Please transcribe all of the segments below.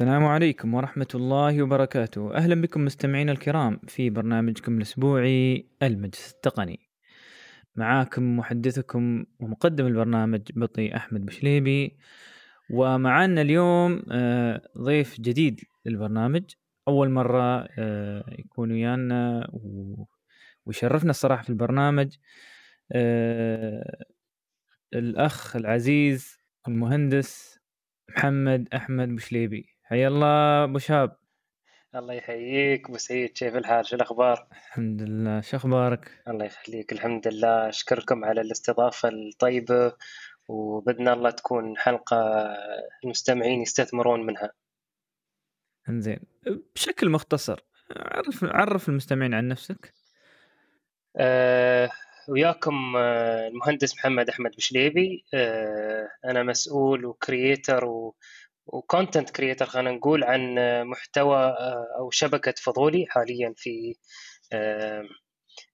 السلام عليكم ورحمة الله وبركاته. أهلا بكم مستمعينا الكرام في برنامجكم الأسبوعي المجلس التقني. معاكم محدثكم ومقدم البرنامج بطي أحمد بشليبي. ومعنا اليوم آه، ضيف جديد للبرنامج. أول مرة آه، يكون ويانا ويشرفنا الصراحة في البرنامج آه، الأخ العزيز المهندس محمد أحمد بشليبي. حيا الله أبو شاب الله يحييك. أبو سعيد كيف الحال؟ شو الأخبار؟ الحمد لله. شو أخبارك؟ الله يخليك. الحمد لله. أشكركم على الاستضافة الطيبة وبإذن الله تكون حلقة المستمعين يستثمرون منها. إنزين. بشكل مختصر عرف عرف المستمعين عن نفسك. أه وياكم آه، المهندس محمد أحمد بشليبي. أه أنا مسؤول و creator و و content creator خلينا نقول عن محتوى آه، أو شبكة فضولي حاليا في آه،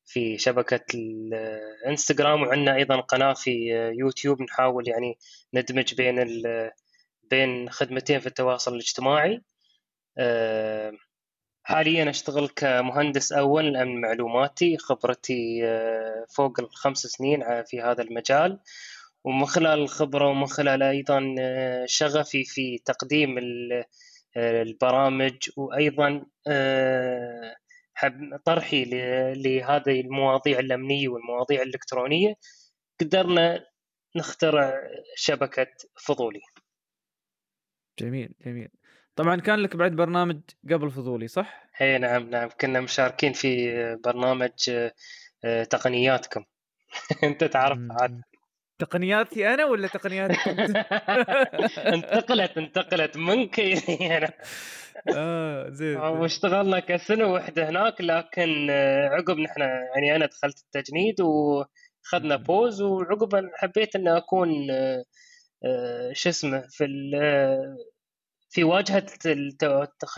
في شبكة الإنستغرام وعندنا أيضا قناة في يوتيوب. نحاول يعني ندمج بين بين خدمتين في التواصل الاجتماعي. آه، حاليا أشتغل كمهندس أول الامن المعلوماتي خبرتي فوق الخمس سنين في هذا المجال. ومن خلال الخبرة ومن خلال أيضا آه، شغفي في تقديم آه، البرامج وأيضا آه، طرحي لهذه المواضيع الأمنية والمواضيع الإلكترونية قدرنا نخترع شبكة فضولي. جميل جميل. طبعا كان لك بعد برنامج قبل فضولي صح؟ اي نعم نعم. كنا مشاركين في برنامج تقنياتكم. أنت تعرف عاد. تقنياتي أنا ولا تقنياتك انتقلت انتقلت. منك يعني. آه زين واشتغلنا كسنة واحدة هناك لكن آه، عقب نحن يعني أنا دخلت التجنيد وخذنا بوز وعقب حبيت ان أكون آه، آه، شو اسمه في في واجهة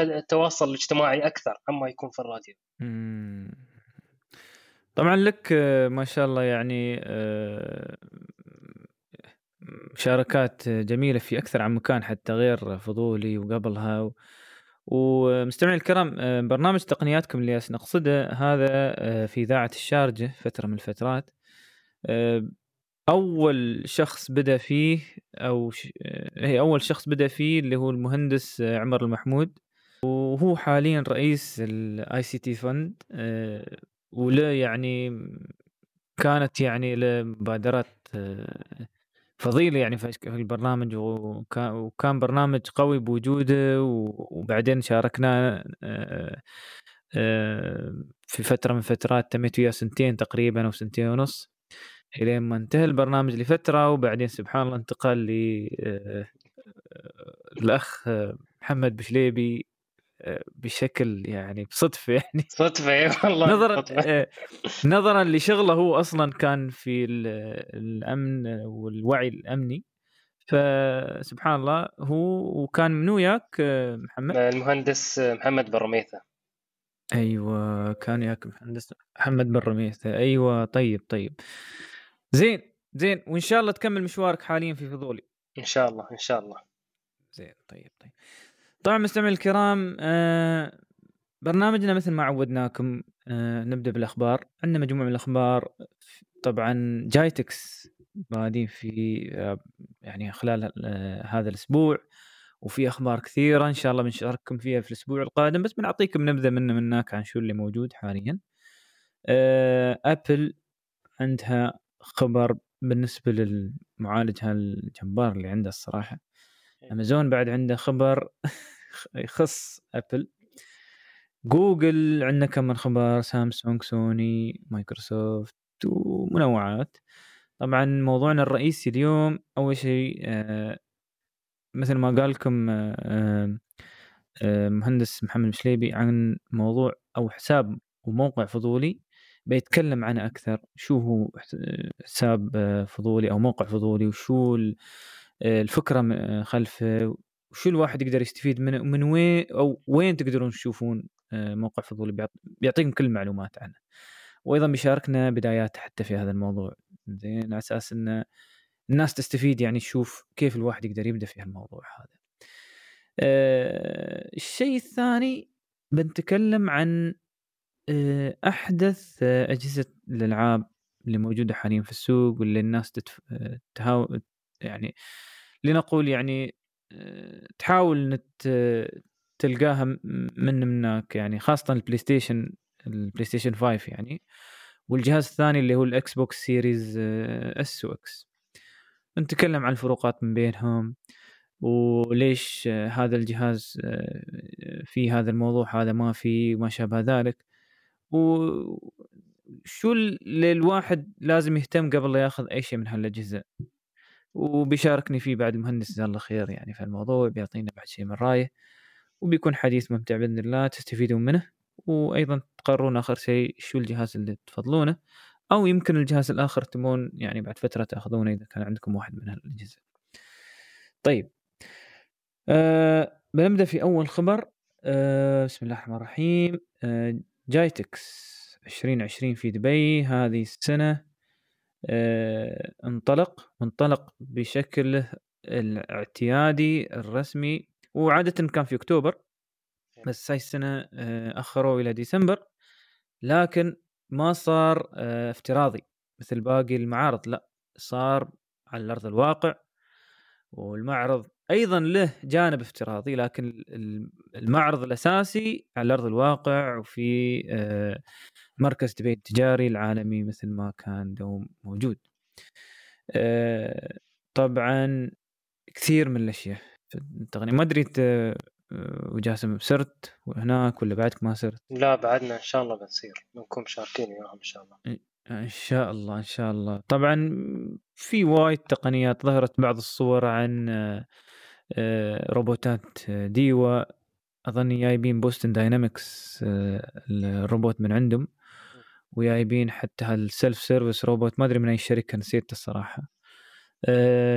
التواصل الاجتماعي أكثر عما يكون في الراديو. طبعا لك ما شاء الله يعني مشاركات جميلة في أكثر عن مكان حتى غير فضولي وقبلها و... ومستمعي الكرام برنامج تقنياتكم اللي نقصده هذا آه، في إذاعة الشارجة فترة من الفترات. آه، أول شخص بدأ فيه أو ش... آه، هي أول شخص بدأ فيه اللي هو المهندس عمر المحمود. وهو حاليا رئيس ال ICT Fund وله يعني كانت يعني له مبادرات فضيلة يعني في البرنامج وكان برنامج قوي بوجوده وبعدين شاركنا في فترة من فترات تميت وياه سنتين تقريبا أو سنتين ونص إلين ما انتهى البرنامج لفترة وبعدين سبحان الله انتقل للأخ محمد بشليبي بشكل يعني بصدفة يعني. صدفة اي والله نظرا آه، نظرا لشغله هو أصلا كان في الأمن والوعي الأمني. فسبحان الله هو وكان من وياك آه، محمد؟ المهندس محمد بن رميثة. أيوه كان وياك المهندس محمد بن رميثة. أيوه طيب طيب. زين زين وإن شاء الله تكمل مشوارك حاليا في فضولي. إن شاء الله إن شاء الله. زين طيب طيب. طبعا مستمعي الكرام آه برنامجنا مثل ما عودناكم آه نبدأ بالأخبار. عندنا مجموعة من الأخبار. طبعا جايتكس بادين في آه يعني خلال آه هذا الأسبوع وفي أخبار كثيرة إن شاء الله بنشارككم فيها في الأسبوع القادم. بس بنعطيكم نبذة منه من هناك عن شو اللي موجود حاليا. آه ابل عندها خبر بالنسبة للمعالج الجبار اللي عنده الصراحة. أمازون بعد عنده خبر يخص أبل. جوجل عندنا كم من خبر سامسونج سوني مايكروسوفت ومنوعات. طبعا موضوعنا الرئيسي اليوم أول شيء آه مثل ما قال لكم آه آه مهندس محمد مشليبي عن موضوع أو حساب وموقع فضولي بيتكلم عنه أكثر. شو هو حساب فضولي أو موقع فضولي وشو الفكرة خلفه وشو الواحد يقدر يستفيد منه ومن وين أو وين تقدرون تشوفون آه، موقع فضولي بيعطيكم كل المعلومات عنه. وأيضا بيشاركنا بداياته حتى في هذا الموضوع. زين على أساس إن الناس تستفيد يعني تشوف كيف الواحد يقدر يبدأ في هالموضوع هذا. آه الشيء الثاني بنتكلم عن آه أحدث أجهزة الألعاب اللي موجودة حاليا في السوق واللي الناس تتف... تهاو يعني لنقول يعني آه، تحاول نت... تلقاها من منك يعني خاصة البلاي ستيشن البلاي ستيشن 5 يعني والجهاز الثاني اللي هو الاكس بوكس سيريز S و X نتكلم عن الفروقات من بينهم وليش هذا الجهاز آه، في هذا الموضوع هذا ما في وما شابه ذلك. وشو اللي الواحد لازم يهتم قبل لا ياخذ أي شيء من هالأجهزة؟ وبيشاركني فيه بعد المهندس جزاه الله خير يعني في الموضوع بيعطينا بعد شيء من رايه وبيكون حديث ممتع بإذن الله تستفيدون منه. وأيضا تقررون آخر شيء شو الجهاز اللي تفضلونه؟ أو يمكن الجهاز الآخر تبون يعني بعد فترة تأخذونه إذا كان عندكم واحد من هالأجهزة. طيب. أه بنبدأ في أول خبر. أه بسم الله الرحمن الرحيم. أه جايتكس 2020 في دبي هذه السنة انطلق انطلق بشكله الاعتيادي الرسمي وعادة كان في أكتوبر بس هاي السنة آه، أخروا إلى ديسمبر لكن ما صار آه، افتراضي مثل باقي المعارض لا صار على ارض الواقع والمعرض أيضا له جانب افتراضي لكن المعرض الأساسي على أرض الواقع وفي آه، مركز دبي التجاري العالمي مثل ما كان دوم موجود. طبعا كثير من الأشياء. في التقنيه ما أدري أنت آه، وجاسم صرت هناك ولا بعدك ما صرت؟ لا بعدنا إن شاء الله بنصير. بنكون مشاركين وياهم إن شاء الله. ان شاء الله إن شاء الله. طبعا في وايد تقنيات ظهرت بعض الصور عن آه، آه، روبوتات ديوا أظن جايبين بوستن داينامكس الروبوت من عندهم وجايبين حتى هال self service robot ما أدري من أي شركة نسيت الصراحة.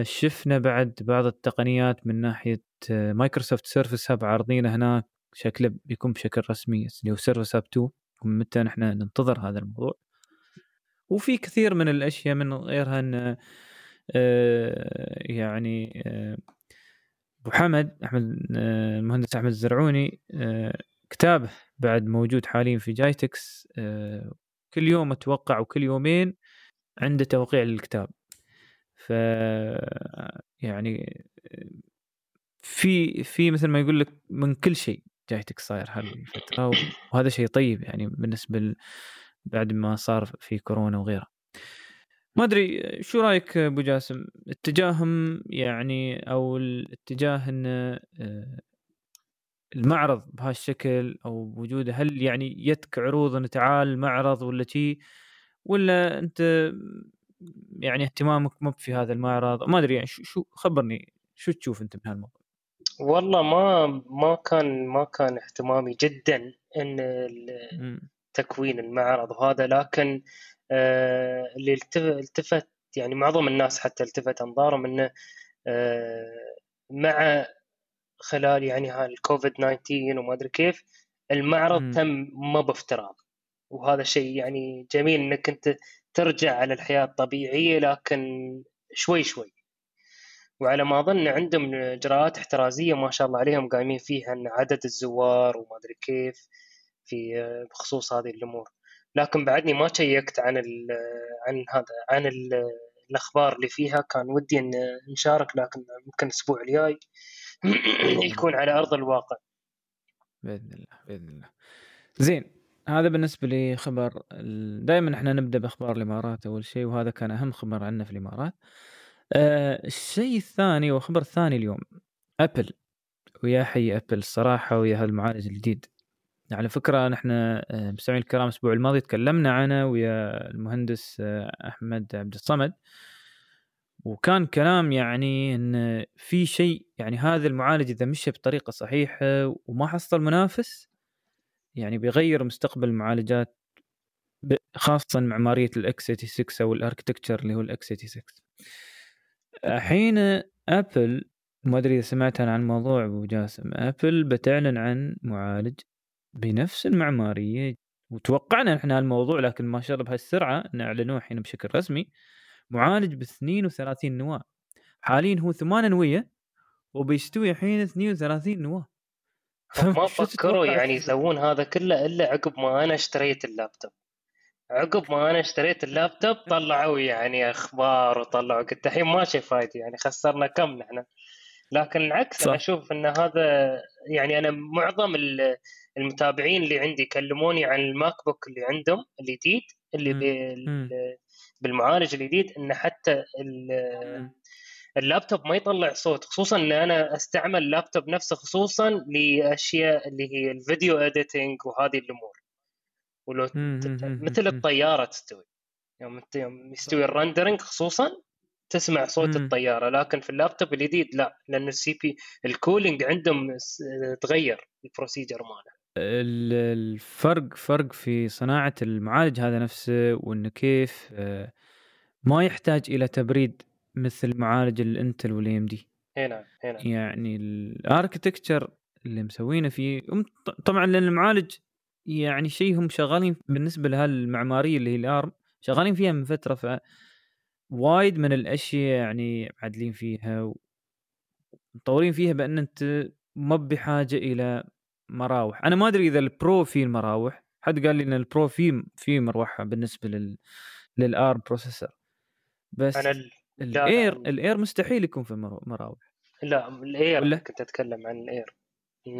شفنا بعد بعض التقنيات من ناحية مايكروسوفت سيرفس هاب عارضينه هناك شكله بيكون بشكل رسمي اللي هو سيرفس هاب 2 ومتى نحن ننتظر هذا الموضوع؟ وفي كثير من الأشياء من غيرها إن آه، يعني آه، أبو حمد أحمد آه، المهندس أحمد الزرعوني كتابه بعد موجود حاليا في جايتكس كل يوم أتوقع وكل يومين عنده توقيع للكتاب ف يعني في في مثل ما يقول لك من كل شيء جايتك صاير هالفتره وهذا شيء طيب يعني بالنسبة. بعد ما صار في كورونا وغيرها ما أدري شو رأيك أبو جاسم؟ اتجاههم يعني أو الاتجاه إن آه، المعرض بهالشكل أو وجوده هل يعني يتك عروض ان تعال معرض ولا شيء ولا أنت يعني اهتمامك مو في هذا المعرض؟ ما أدري يعني شو, خبرني شو تشوف أنت من هالموضوع والله ما ما كان ما كان اهتمامي جدا إن تكوين المعرض وهذا لكن اللي التفت يعني معظم الناس حتى التفت أنظارهم إنه آه، مع خلال يعني هالكوفيد 19 وما أدري كيف المعرض م. تم ما بافتراض. وهذا شيء يعني جميل إنك أنت ترجع على الحياة الطبيعيه لكن شوي شوي. وعلى ما أظن عندهم إجراءات احترازية ما شاء الله عليهم قايمين فيها إن عدد الزوار وما أدري كيف في بخصوص هذه الأمور. لكن بعدني ما شيكت عن عن هذا عن الأخبار اللي فيها. كان ودي إن نشارك لكن ممكن الأسبوع الجاي يكون على أرض الواقع. بإذن الله بإذن الله. زين هذا بالنسبة لي خبر دائما إحنا نبدأ بأخبار الإمارات أول شيء وهذا كان أهم خبر عندنا في الإمارات. آه الشيء الثاني والخبر الثاني اليوم أبل. ويا حي أبل الصراحة ويا هالمعالج الجديد. على فكرة نحن آه، مستمعين الكرام الأسبوع الماضي تكلمنا عنه ويا المهندس آه، أحمد عبد الصمد. وكان كلام يعني إن في شيء يعني هذا المعالج إذا مشى بطريقة صحيحة وما حصل منافس يعني بيغير مستقبل المعالجات خاصة معمارية ال x 86 أو ال architecture اللي هو ال x 86 حين ابل ما أدري إذا سمعت عن الموضوع أبو جاسم ابل بتعلن عن معالج بنفس المعماريه وتوقعنا إحنا الموضوع لكن ما شاء الله بهالسرعة نعلنوه الحين بشكل رسمي معالج ب 32 نواة. حاليا هو ثمان انويه وبيستوي الحين 32 نواة. ما فكروا يعني؟ يسوون هذا كله إلا عقب ما أنا اشتريت اللابتوب. عقب ما أنا اشتريت اللابتوب طلعوا يعني أخبار وطلعوا قلت الحين ما شي فايدة يعني خسرنا كم نحن. لكن العكس صح. أنا أشوف إن هذا يعني أنا معظم ال- المتابعين اللي عندي كلموني عن الماك بوك اللي عندهم الجديد اللي مم. بالمعالج الجديد إن حتى ال- اللابتوب ما يطلع صوت خصوصا إن أنا أستعمل اللابتوب نفسه خصوصا لأشياء اللي هي ال video editing وهذه الأمور ولو. مثل. الطيارة تستوي يوم يوم يستوي ال rendering خصوصا تسمع صوت مم. الطيارة لكن في اللابتوب الجديد لا لأن ال CPU ال cooling عندهم تغير ال procedure ماله. ال- الفرق فرق في صناعة المعالج هذا نفسه وإنه كيف آه، ما يحتاج إلى تبريد مثل معالج الانتل والاي ام دي هنا هنا يعني ال architecture اللي مسوينه فيه طبعا لأن المعالج يعني شيء هم شغالين بالنسبة لهالمعمارية اللي هي الارم شغالين فيها من فترة ف وايد من الأشياء يعني معدلين فيها ومطورين فيها بأن أنت ما بحاجة إلى مراوح. أنا ما أدري إذا ال Pro فيه المراوح. حد قال لي إن ال Pro فيه فيه مروحة بالنسبة لل لل ARM processor بس أنا ال- لا، ال Air لا. ال Air مستحيل يكون في مراوح. لا ال Air ولا؟ كنت أتكلم عن ال Air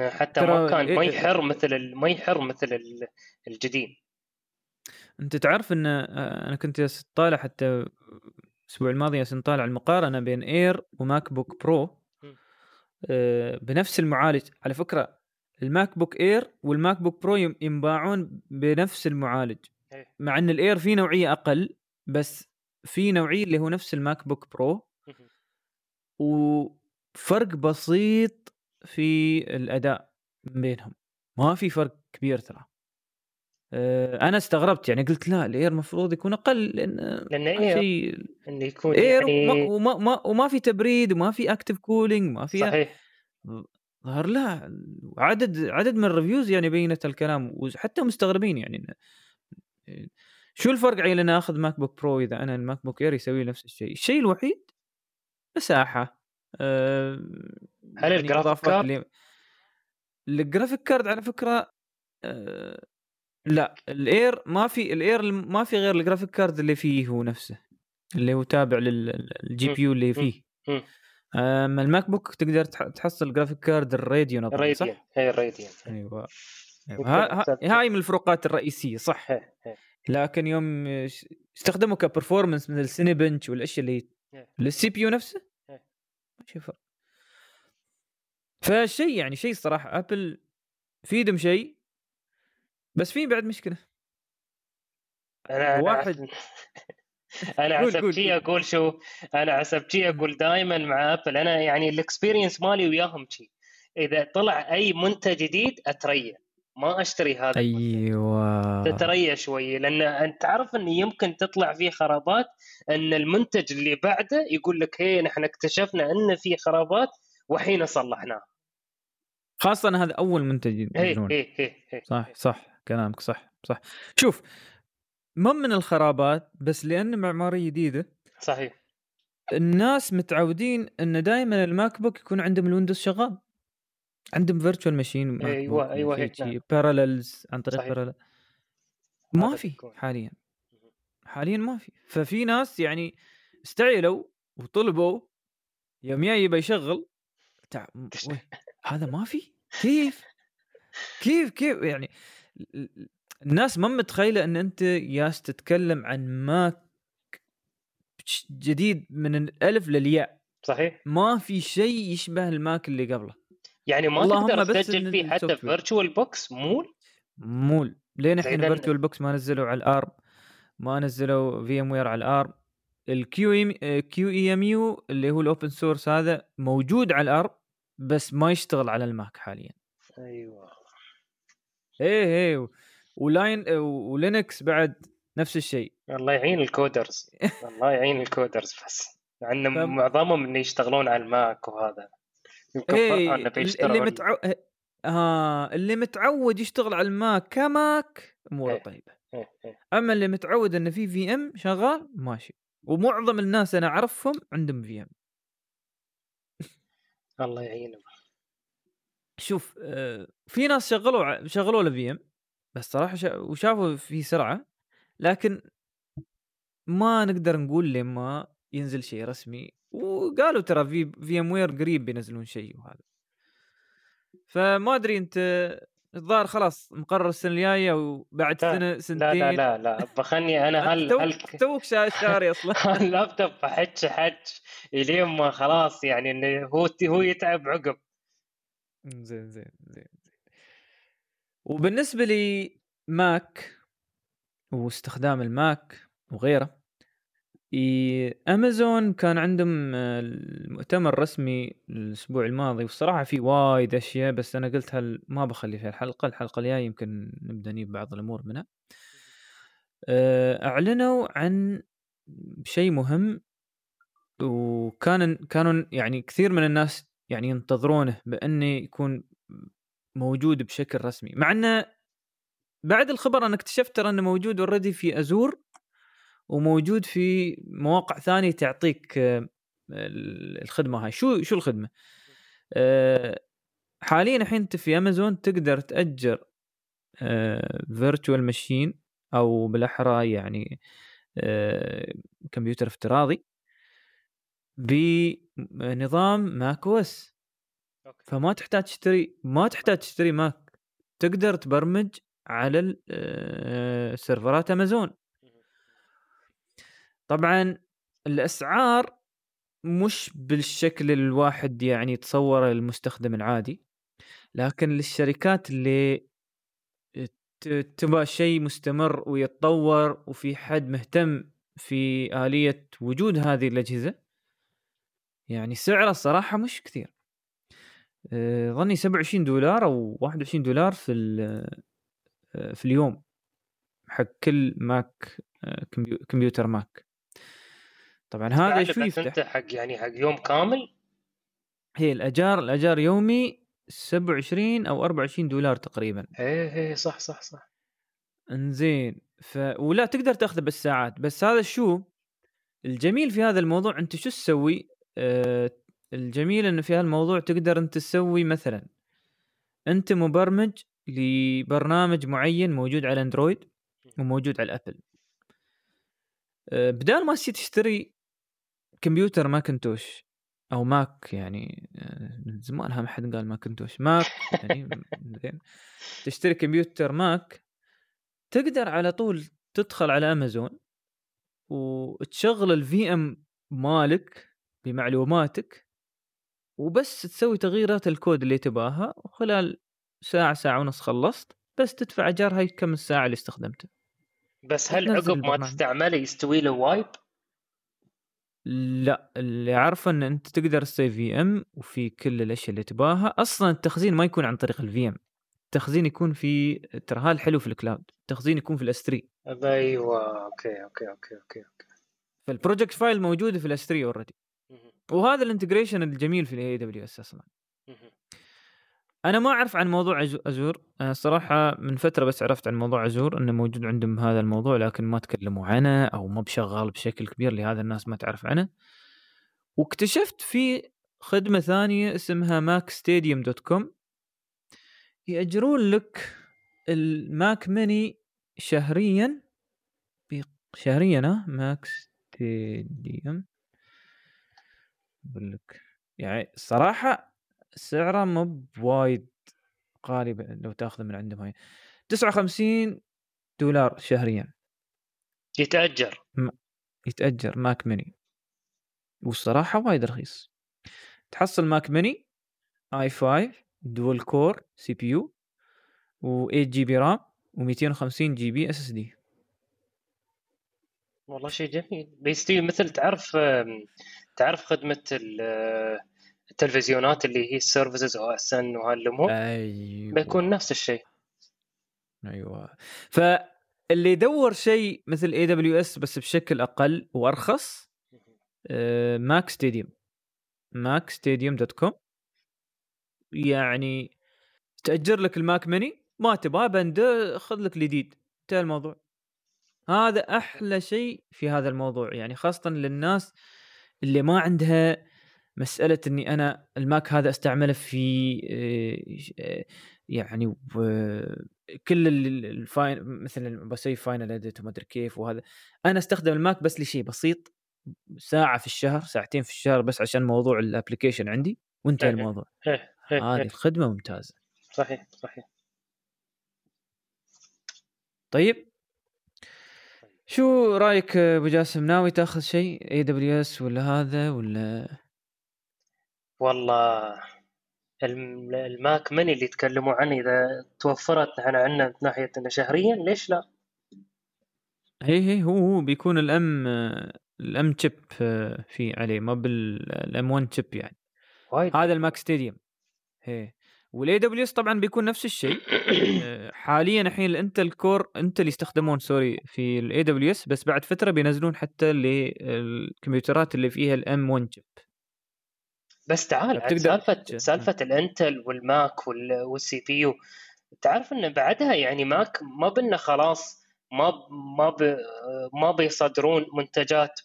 حتى ما كان ما ال Air- يحر مثل ما يحر مثل ال- الجديد. أنت تعرف إن آه، أنا كنت طالع حتى الأسبوع الماضي طالع المقارنة بين Air و MacBook Pro بنفس المعالج. على فكرة ال MacBook Air وال MacBook Pro ينباعون بنفس المعالج. إيه. مع إن ال Air فيه نوعية أقل بس في نوعية اللي هو نفس ال MacBook Pro وفرق بسيط في الأداء بينهم. ما في فرق كبير ترى. أنا استغربت يعني قلت لا ال Air المفروض يكون أقل لأن لأن شيء انه يكون Air يعني وما, وما, ما, وما في تبريد وما في active cooling ما في صحيح ظهر لا عدد عدد من ال reviews يعني بينت الكلام وحتى مستغربين يعني شو الفرق عيل أنا أخذ MacBook Pro إذا أنا ال MacBook Air يسوي نفس الشيء الشيء الوحيد مساحة أه هل الجرافيك إضافات card؟ ال graphic card على فكرة أه لا ال Air ما في ال Air ما في غير ال graphic card اللي فيه هو نفسه اللي هو تابع لل GPU اللي فيه. أما ال MacBook تقدر تح- تحصل graphic card ال Radeon أظن، صح؟ هي ال Radeon أيوه. هاي من الفروقات الرئيسية صح. لكن يوم استخدموا ك performance من ال Cinebench والأشياء اللي. لل CPU نفسه. ما في فرق فشيء يعني شيء صراحة Apple فيدم شيء بس في بعد مشكلة. أنا واحد- أنا قول. أقول شو أنا حسب شي أقول دائما مع Apple. أنا يعني ال experience مالي وياهم شي. إذا طلع أي منتج جديد اتريا ما أشتري هذا أيوه. تتريا شوي لأن أنت تعرف إن يمكن تطلع فيه خرابات إن المنتج اللي بعده يقول لك هي نحن اكتشفنا إن في خرابات وحين صلحناها. خاصة هذا أول منتج هي هي هي هي صح صح. كلامك صح صح. شوف ما من الخرابات بس لأن معماريه جديدة. صحيح. الناس متعودين إن دائما ال MacBook يكون عندهم ال Windows شغال. عندهم virtual machine أيوة، أيوة، هيك نعم. Parallels عن طريق صحيح. Parallel ما في. حاليا. حاليا ما في. ففي ناس يعني استعجلوا وطلبوا يوم جاي يبى يشغل تع... هذا ما في؟ كيف؟ كيف كيف؟ يعني الناس ما متخيلة إن أنت ياس تتكلم عن Mac جديد من الألف للياء. صحيح. ما في شيء يشبه ال Mac اللي قبله. يعني ما تقدر تسجل فيه حتى. VirtualBox مول؟ مول. لين الحين VirtualBox ما نزلوا على ال ARM. ما نزلوا VMware على ال ARM. ال QE QEMU اللي هو ال open source هذا موجود على ال ARM بس ما يشتغل على ال Mac حاليا. أيوه. إيه إيه ولاين و Linux بعد نفس الشيء. الله يعين ال coders. الله يعين ال coders بس. مع إن فم- معظمهم اللي يشتغلون على ال Mac وهذا. إيه اللي متعو... ها اللي متعود يشتغل على ال Mac ك Mac اموره إيه. طيبه إيه، إيه. أما اللي متعود إنه في VM شغال ماشي. ومعظم الناس أنا أعرفهم عندهم VM الله يعينهم. شوف آه، في ناس شغلوا شغلوا له VM بس صراحة شا... وشافوا في سرعة لكن ما نقدر نقول لما ينزل شيء رسمي. وقالوا ترى في VMware قريب بينزلون شيء وهذا. فما أدري أنت الظاهر خلاص مقرر السنة الجاية وبعد لا، سنة لا سنتين. لا لا لا بخلني أنا هل هل توك شا- شاري أصلا. اللابتوب بحج حج الين ما خلاص يعني إنه هو هو يتعب عقب. زين زين زين زين. وبالنسبة لي Mac واستخدام الماك وغيره امازون كان عندهم آه، المؤتمر الرسمي الأسبوع الماضي والصراحة في وايد أشياء بس أنا قلت هل ما بخلي في الحلقة الحلقة الجاية يمكن نبدأ نجيب بعض الأمور منها. آه، أعلنوا عن شيء مهم وكان كانوا يعني كثير من الناس يعني ينتظرونه بأنه يكون موجود بشكل رسمي. مع أنه بعد الخبر أنا اكتشفت ترى أنه موجود already في Azure وموجود في مواقع ثانية تعطيك آه، ال- الخدمة هاي. شو شو الخدمة؟ آه، حاليا الحين أنت في امازون تقدر تأجر virtual machine أو بالأحرى يعني آه، كمبيوتر افتراضي. بنظام ماك اوس فما تحتاج تشتري ما تحتاج تشتري ماك. تقدر تبرمج على آه، سيرفرات أمازون. طبعا الأسعار مش بالشكل الواحد يعني يتصوره المستخدم العادي. لكن للشركات اللي تبغى شيء مستمر ويتطور وفي حد مهتم في آلية وجود هذه الأجهزة يعني سعره الصراحة مش كثير. آه، ظني 27 دولار أو 21 دولار في ال- آه، في اليوم حق كل ماك آه، كمبيو- كمبيوتر ماك طبعا هذا إيش بس يفتح؟ أنت حق يعني حق يوم كامل؟ هي الأجار الأجار يومي 27 أو 24 دولار تقريبا. إيه إيه صح صح صح. إنزين ف ولا تقدر تأخذه بالساعات. بس هذا شو؟ الجميل في هذا الموضوع أنت شو تسوي؟ الجميل انه في هذا الموضوع تقدر أنت تسوي مثلا أنت مبرمج لبرنامج معين موجود على Android وموجود على ال Apple آه بدال ما تشتري كمبيوتر Macintosh أو Mac يعني آه، من زمانها ما حد قال Macintosh Mac يعني زين. تشتري كمبيوتر Mac تقدر على طول تدخل على امازون وتشغل ال VM مالك بمعلوماتك وبس تسوي تغييرات الكود اللي تباها وخلال ساعة ساعة ونص خلصت بس تدفع ايجار هاي كم الساعة اللي استخدمتها بس هل عقب ما. تستعمله يستوي له wipe؟ لا اللي عارفه إن أنت تقدر تسوي في إم وفي كل الأشياء اللي تباها أصلا التخزين ما يكون عن طريق الفي إم التخزين يكون في ترى هذا الحلو في ال cloud التخزين يكون في ال S3 أيوه okay okay okay okay okay فال project file موجودة في ال S3 already مهم. وهذا ال integration الجميل في ال AWS أصلا. أنا ما أعرف عن موضوع Azure. الصراحه من فترة بس عرفت عن موضوع Azure إنه موجود عندهم هذا الموضوع لكن ما تكلموا عنه أو ما بشغال بشكل كبير لهذا الناس ما تعرف عنه. واكتشفت في خدمة ثانية اسمها MacStadium dot com. يأجرون لك ال Mac mini شهريا شهريا ها؟ MacStadium أقول لك. يعني الصراحة سعره مو بوايد غالي لو تأخذه من عندهم هاي. 59 دولار شهريا. يتأجر. يتأجر ماك ميني. والصراحة وايد رخيص. تحصل ماك ميني آي 5 دول كور سي بي يو و8 جي بي رام و250 جي بي إس إس دي. والله شيء جميل. بيستوي مثل تعرف تعرف خدمة ال- التلفزيونات اللي هي ال services OSN وهالامور أيوه. بيكون نفس الشيء. أيوه. فاللي يدور شيء مثل AWS بس بشكل أقل وأرخص MacStadium MacStadium dot com يعني تأجر لك ال Mac mini ما تبغاه بند خذ لك الجديد. انتهى الموضوع. هذا أحلى شيء في هذا الموضوع يعني خاصة للناس اللي ما عندها مسألة إني أنا ال Mac هذا أستعمله في آه، يعني كل ال- ال fine مثلا بسوي final edit وما أدري كيف وهذا. أنا أستخدم ال Mac بس لشيء بسيط ساعة في الشهر ساعتين في الشهر بس عشان موضوع ال application عندي وانتهى إيه. الموضوع. إيه إيه هذه إيه الخدمة ممتازة. صحيح صحيح. طيب؟ شو رأيك أبو جاسم؟ ناوي تاخذ شيء؟ AWS ولا هذا ولا؟ والله الم- ال Mac mini اللي يتكلموا عنه. إذا توفرت نحن عندنا من ناحية إنه شهريا ليش لا؟ هي هي هو هو بيكون ال M ال M chip فيه عليه ما بال M1 chip يعني. وايد. هذا ال MacStadium هي. وال AWS طبعا بيكون نفس الشيء. آه، حاليا الحين ال Intel core Intel يستخدمون sorry في ال AWS بس بعد فترة بينزلون حتى للكمبيوترات اللي فيها ال M1 chip بس تعال سالفة سالفة ال Intel وال Mac وال- وال CPU تعرف إن بعدها يعني ماك ما بنا خلاص ما ما ب ما بيصدرون منتجات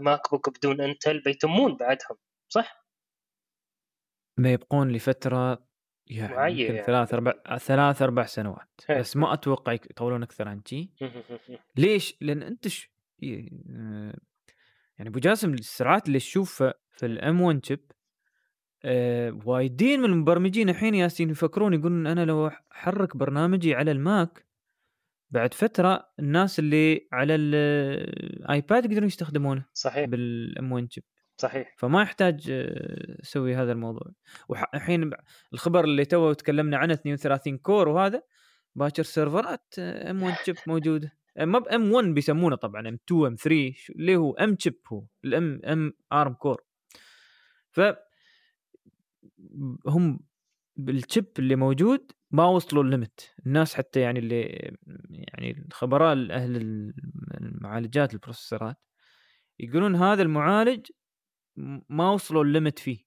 MacBook بدون Intel بيتمون بعدهم صح؟ ما يبقون لفترة يعني يمكن يعني. ثلاث أربع ثلاث أربع سنوات هي. بس ما أتوقع يطولون أكثر عن شي ليش؟ لأن أنت ش... آه، يعني أبو جاسم السرعات اللي تشوفها في ال M1 chip آه وايدين من المبرمجين الحين ياسين يفكرون يقولون أنا لو أحرك برنامجي على ال Mac بعد فترة الناس اللي على ال iPad يقدرون يستخدمونه صحيح بال M1 chip صحيح. فما يحتاج آه، أسوي هذا الموضوع. والحين الخبر اللي تو تكلمنا عنه 32 core وهذا باكر سيرفرات M1 chip موجوده آه، ما ب M1 بيسمونه طبعا M2 M3 شو- اللي هو M chip هو ال M M ARM core ف هم بال chip اللي موجود ما وصلوا ال limit الناس حتى يعني اللي يعني الخبراء أهل المعالجات البروسيسورات يقولون هذا المعالج ما وصلوا ال limit فيه.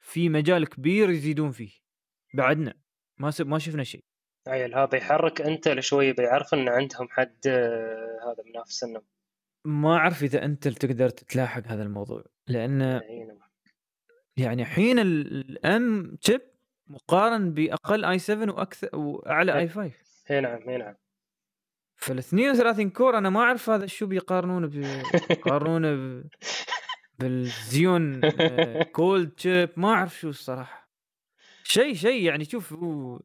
في مجال كبير يزيدون فيه. بعدنا. ما. ما شفنا شيء. عيل هذا يحرك Intel شوي بيعرف إن عندهم حد آه، هذا منافس لهم ما أعرف إذا أنت تقدر تتلاحق هذا الموضوع. لأن يعينهم. يعني حين ال M chip مقارن بأقل i7 وأكثر وأعلى i5 أي نعم أي نعم. فال 32 core أنا ما أعرف هذا شو بيقارنونه بيقارنونه ب... بال Xeon آه، Gold chip ما أعرف شو الصراحة. شيء شيء يعني شوف هو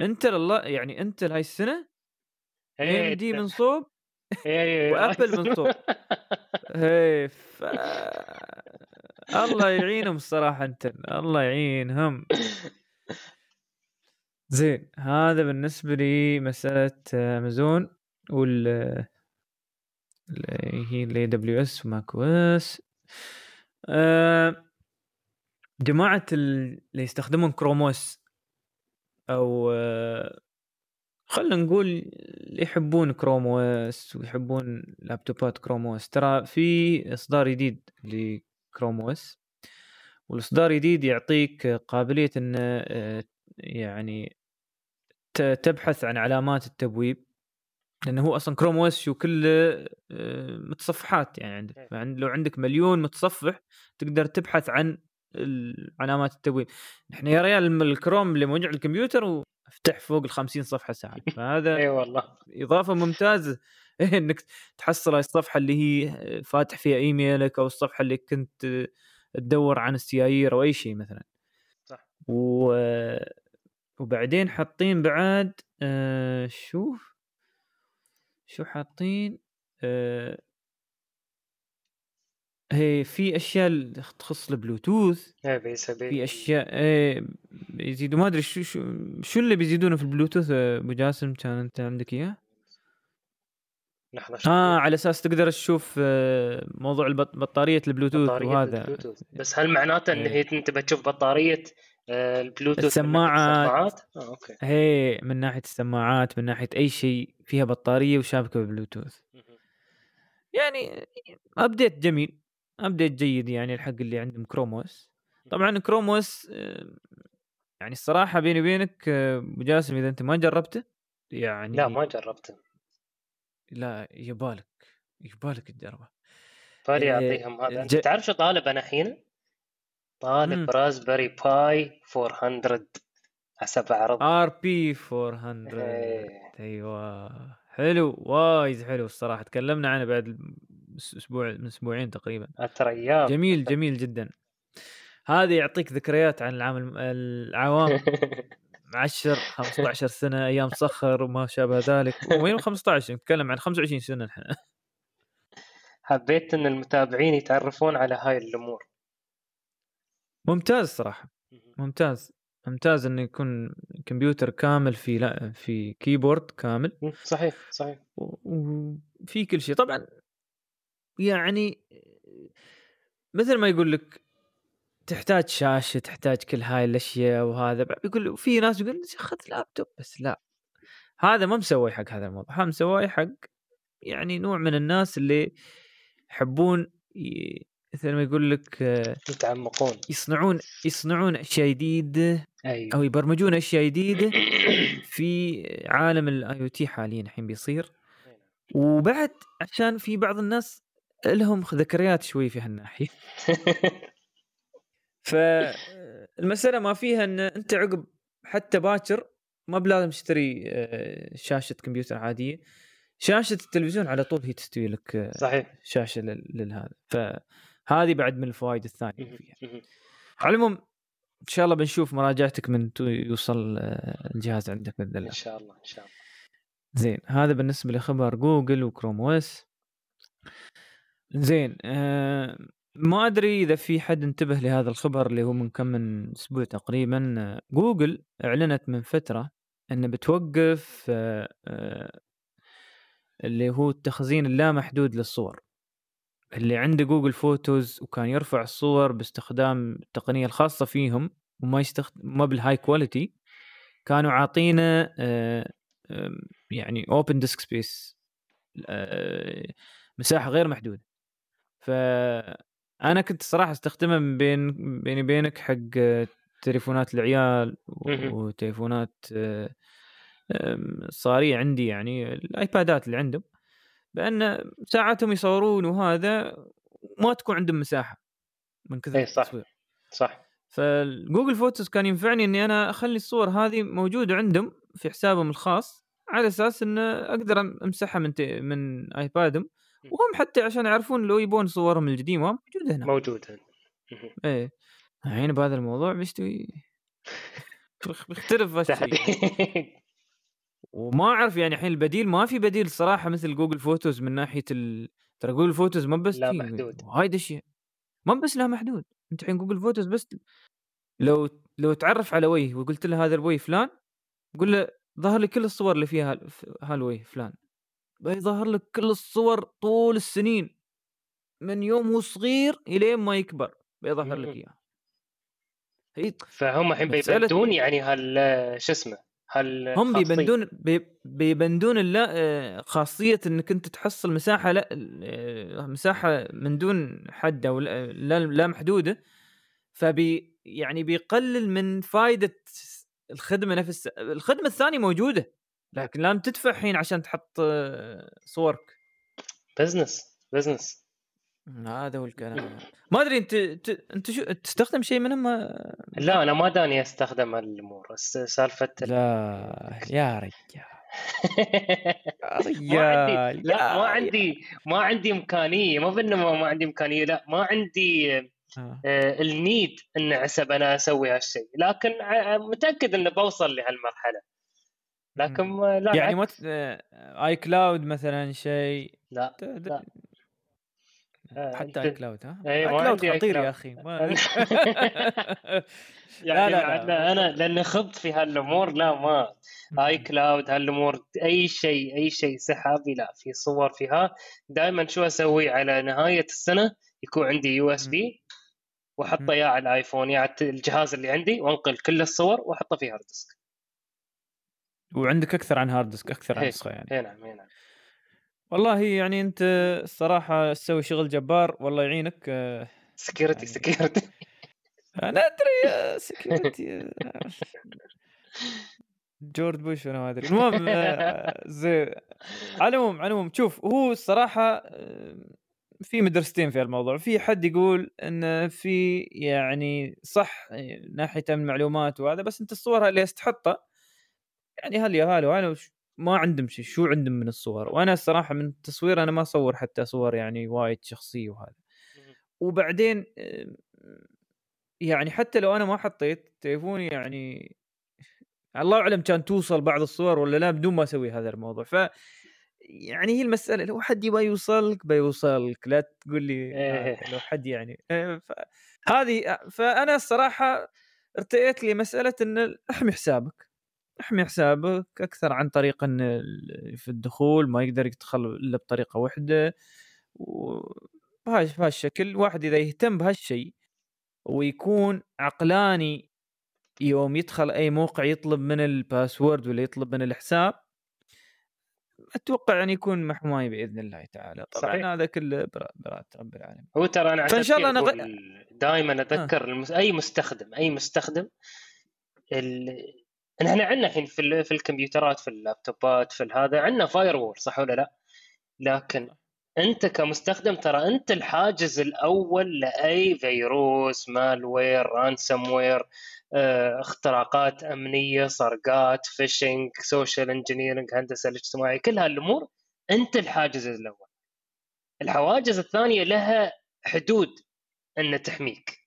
Intel الله يعني Intel هاي السنة AMD من صوب و Apple من صوب. ف... الله يعينهم الصراحة Intel الله يعينهم. زين هذا بالنسبة لي مسألة امازون وال اللي هي ال AWS و macOS. آه، جماعة اللي يستخدمون ChromeOS أو آه، خلينا نقول اللي يحبون كروم ويحبون لابتوبات كروم ترى في إصدار جديد لكروم والإصدار الجديد يعطيك قابلية إن آه، يعني تبحث عن علامات التبويب. لأنه هو أصلا Chrome OS شو كله آه، متصفحات يعني عندك. إيه. لو عندك مليون متصفح تقدر تبحث عن علامات التبويب نحن يا ريال الكروم اللي موجود على الكمبيوتر وأفتح فوق ال 50 صفحة ساعات فهذا اي والله. إضافة ممتازة. إيه، إنك تحصل هاي الصفحة اللي هي فاتح فيها إيميلك أو الصفحة اللي كنت تدور عن السيايير أو أي شيء مثلا. صح. و... وبعدين حاطين بعد آه شوف. شو حاطين آه هي في أشياء تخص البلوتوث بيسبي في أشياء إيه يزيدوا ما أدري شو شو شو اللي بيزيدونه في البلوتوث آه، أبو جاسم كان أنت عندك إياه؟ لحظه. آه على أساس تقدر تشوف آه، موضوع البط- بطارية البلوتوث بطارية وهذا البلوتوث. بس هل معناته إن إيه. هي أنت بتشوف بطارية البلوتوث من السماعات. آه okay. هي من ناحية السماعات من ناحية أي شيء فيها بطارية وشابكة بالبلوتوث. يعني update جميل update جيد يعني الحق اللي عندهم Chrome OS طبعا Chrome OS آه، يعني الصراحة بيني وبينك آه، أبو جاسم إذا أنت ما جربته يعني لا ما جربته. لا يبالك يبالك تجربه. إيه، أعطيهم هذا. أنت تعرف شو طالب أنا الحين؟ طالب. Raspberry Pi 400 حسب عرض. RP 400 إيه. أيوه. حلو وايد حلو الصراحة. تكلمنا عنه بعد أسبوع من أسبوعين تقريبا. اترياب جميل جميل جدا. هذه يعطيك ذكريات عن العام العوام. 10 15 سنة أيام صخر وما شابه ذلك. وين 15 نتكلم عن 25 سنة نحن. حبيت إن المتابعين يتعرفون على هاي الأمور. ممتاز صراحة. ممتاز. ممتاز إنه يكون كمبيوتر كامل في لا في كيبورد كامل. صحيح صحيح. وفي كل شيء. طبعا يعني مثل ما يقول لك تحتاج شاشة تحتاج كل هاي الأشياء وهذا. بعد يقول في ناس يقول خذ لابتوب بس لا. هذا ما مسوي حق هذا الموضوع. هذا مسوي حق يعني نوع من الناس اللي يحبون مثل ما يقول لك آه، يتعمقون. يصنعون يصنعون أشياء جديده أو أيوه يبرمجون أشياء جديده في عالم ال IoT حاليا الحين بيصير. وبعد عشان في بعض الناس لهم ذكريات شوي في هالناحية. فالمساله ما فيها إن أنت عقب حتى باكر ما بلازم تشتري آه، شاشة كمبيوتر عادية. شاشة التلفزيون على طول هي تستوي لك آه، صحيح. شاشة لل- للهذا. فهذه بعد من الفوائد الثانية. فيها. على العموم إن شاء الله بنشوف مراجعتك من تو- يوصل آه، الجهاز عندك باذن الله ان شاء الله إن شاء الله. زين هذا بالنسبة لخبر Google و Chrome OS زين آه ما أدري إذا في حد انتبه لهذا الخبر اللي هو من كم من أسبوع تقريبا. جوجل أعلنت من فترة إن بتوقف آه آه اللي هو التخزين اللامحدود للصور. اللي عنده Google Photos وكان يرفع الصور باستخدام التقنية الخاصة فيهم وما يستخدم ما بال high quality كانوا عاطينه آه، يعني open disk space مساحة غير محدودة فانا كنت صراحة استخدمها من بين بيني وبينك حق تليفونات العيال. وتليفونات آه، صارية عندي يعني الآيبادات اللي عندهم بأن ساعاتهم يصورون وهذا ما تكون عندهم مساحة من كثر إيه صح. التصوير. صح. فال Google Photos كان ينفعني إني أنا أخلي الصور هذه موجودة عندهم في حسابهم الخاص على أساس إن أقدر أمسحها من تي... من آيبادهم. وهم حتى عشان يعرفون لو يبون صورهم القديمه موجودة هنا. موجود هنا. مهم. إيه. الحين بهذا الموضوع بيستوي بيختلف تحديد وما أعرف يعني الحين البديل ما في بديل صراحة مثل Google Photos من ناحية ال... ترى Google Photos ما بس لا محدود. وايد أشياء ما بس لها محدود أنت الحين Google Photos بس لو لو تعرف على وجه وقلت له هذا الوجه فلان قول له ظهر لي كل الصور اللي فيها هالوجه فلان بيظهر لك كل الصور طول السنين من يوم هو صغير إلين ما يكبر بيظهر لك مم. اياه هي فهم الحين بيبدون يعني هال شو اسمه هال هم. بيبندون بي- بيبندون اللا آه، خاصية إنك أنت تحصل مساحة لا آه، مساحة من دون حد أو لا لا لا محدودة. فبي يعني بيقلل من فائده الخدمة نفس الخدمة الثانية موجودة لكن لازم تدفع الحين عشان تحط آه، صورك. business business هذا هو الكلام. ما أدري أنت أنت شو تستخدم شيء منهم؟ لا أنا ما داني أستخدم هالامور بس سالفة ال- لا يا رجال. يا ما عندي رجال لا ما عندي ما عندي إمكانية. ما بانه ما ما عندي إمكانية لا ما عندي آه. آه، ال need إن عسب أنا أسوي هالشيء. لكن ع- متأكد إنه بوصل لهالمرحلة. لكن آه، لا يعني ما. آه، iCloud مثلا شيء. لا لا. آه، حتى iCloud ها؟ إيه، iCloud عندي خطير. يا أخي ما... يعني لا، لا. أنا لأن خضت في هالأمور لا ما. iCloud هالأمور أي شيء أي شيء سحابي لا في صور فيها. دائما شو أسوي على نهاية السنة؟ يكون عندي USB وأحطه يا على الآيفون يا على الجهاز اللي عندي وأنقل كل الصور وأحطه في hard disk وعندك أكثر عن hard disk أكثر عن هيك. نسخة يعني. اي نعم اي نعم. والله يعني أنت الصراحة تسوي شغل جبار والله يعينك آه، security يعني- security أنا أدري يا security جورج بوش أنا ما أدري. المهم آه، زين على العموم على العموم شوف هو الصراحة آه، في مدرستين في الموضوع في حد يقول إن في يعني صح ناحية المعلومات وهذا بس أنت الصور اللي تحطها يعني هل يا هلا ما عندهم شيء شو عندهم من الصور؟ وأنا الصراحة من التصوير أنا ما أصور حتى صور يعني وايد شخصية وهذا. وبعدين يعني حتى لو أنا ما حطيت تليفوني يعني الله أعلم كان توصل بعض الصور ولا لا بدون ما أسوي هذا الموضوع. ف يعني هي المسألة لو حد يبغى يوصلك بيوصلك لا تقول لي إيه. لو حد يعني إيه، هذه فأنا الصراحة ارتئيت لي مساله إن أحمي حسابك. احمي حسابك أكثر عن طريق إن في الدخول ما يقدر يدخل إلا بطريقة واحدة وبهالشكل واحد إذا يهتم بهالشيء ويكون عقلاني يوم يدخل أي موقع يطلب من ال password ولا يطلب من الحساب أتوقع أن يكون محماي بإذن الله تعالى طبعا صحيح. هذا كله بإرادة رب العالمين هو ترى أنا فإن شاء الله أنا غ... دائما اذكر آه. المس... أي مستخدم أي مستخدم ال... إحنا عندنا الحين في. في الكمبيوترات في اللابتوبات في هذا عندنا firewall صح ولا لا؟ لكن أنت كمستخدم ترى أنت الحاجز الأول لأي فيروس malware ransomware اختراقات أمنية سرقات phishing social engineering هندسة الاجتماعي كل هالأمور أنت الحاجز الأول الحواجز الثانية لها حدود إن تحميك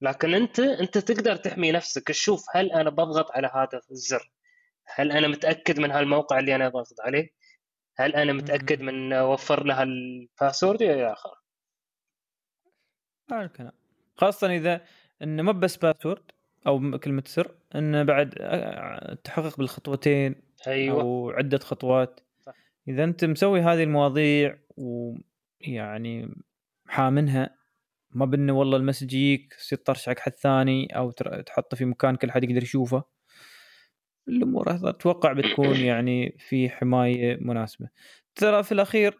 لكن أنت أنت تقدر تحمي نفسك. تشوف هل أنا بضغط على هذا الزر؟ هل أنا متأكد من هالموقع اللي أنا ضغط عليه؟ هل أنا متأكد من وفر له ال password؟ إلى اخره الكلام. خاصة إذا إنه مو بس password أو كلمة سر إنه بعد التحقق بالخطوتين أيوه. أو عدة خطوات. صح. إذا أنت مسوي هذه المواضيع ويعني حامنها ما بانه والله ال message يجيك تصير طرش حق حد ثاني أو تحطه في مكان كل حد يقدر يشوفه. الأمور أتوقع بتكون يعني في حماية مناسبة. ترى في الأخير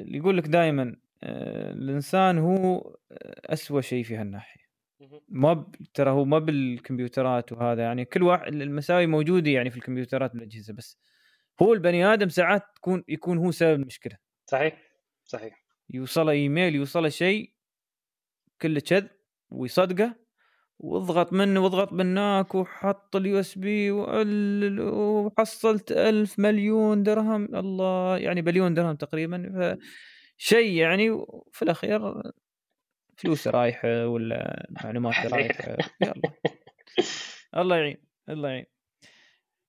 اللي يقول لك دائما آه، الإنسان هو اسوء شيء في هالناحية. ما ب... ترى هو ما بالكمبيوترات وهذا يعني كل واحد المساوي موجودة يعني في الكمبيوترات والاجهزه بس هو البني آدم ساعات تكون يكون هو سبب المشكلة. صحيح صحيح. يوصله إيميل يوصله شيء كله كذب ويصدقه واضغط منه واضغط مناك وحط ال USB وحصلت ألف مليون درهم. الله يعني بليون درهم تقريبا. شيء يعني. في الأخير فلوس رايحة ولا معلومات رايحة؟ يلا. الله يعين الله يعين.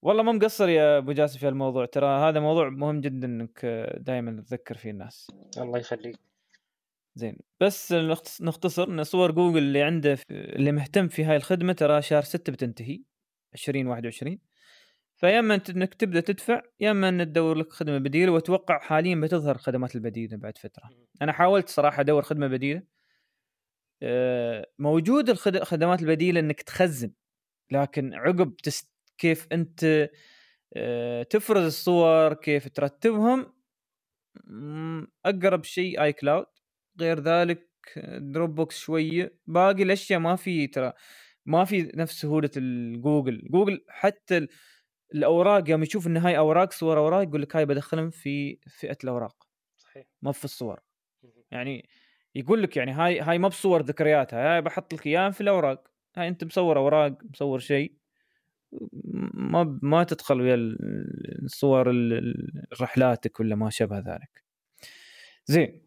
والله ما مقصر يا أبو جاسم في الموضوع ترى هذا موضوع مهم جدا إنك دائما تذكر فيه الناس. الله يخليك. زين. بس نختصر إن صور جوجل اللي عنده اللي مهتم في هاي الخدمة ترى شهر 6 بتنتهي 2021 فيا إما إنك تبدأ تدفع يا إما إن تدور لك خدمة بديلة واتوقع حاليا بتظهر الخدمات البديلة بعد فترة. أنا حاولت صراحة أدور خدمة بديلة. آه، موجود الخدمات البديلة إنك تخزن لكن عقب تست كيف أنت آه، تفرز الصور كيف ترتبهم أقرب شيء iCloud غير ذلك Dropbox شوية باقي الأشياء ما في ترى ما في نفس سهولة الجوجل جوجل حتى الأوراق يوم يشوف إن هاي أوراق صور أوراق يقول لك هاي بدخلهم في فئة الأوراق. صحيح. ما في الصور. يعني يقول لك يعني هاي هاي ما بصور ذكرياتها هاي بحط لك إياها في الأوراق. هاي أنت مصور أوراق مصور شيء. ما ما تدخل ويا الصور رحلاتك ولا ما شابه ذلك. زين.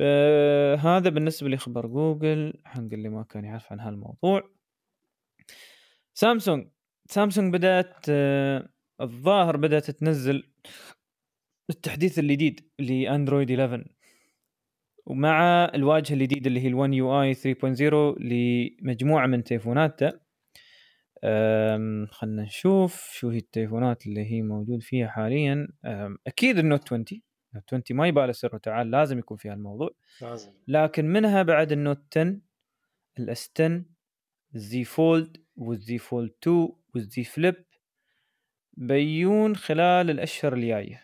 آه هذا بالنسبة لخبر جوجل حق اللي ما كان يعرف عن هالموضوع. سامسونج سامسونج بدأت آه الظاهر بدأت تنزل التحديث الجديد لأندرويد 11 ومع الواجهة الجديدة اللي هي ال One UI 3.0 لمجموعة من تليفوناتها خلنا نشوف شو هي التليفونات اللي هي موجود فيها حاليا. أكيد ال Note 20 ال Note 20 ما يبالي سر وتعال لازم يكون فيها الموضوع لازم. لكن منها بعد النوت 10 الاس 10 الزي فولد والزي فولد 2 والزي فليب بيون خلال الأشهر الجاية.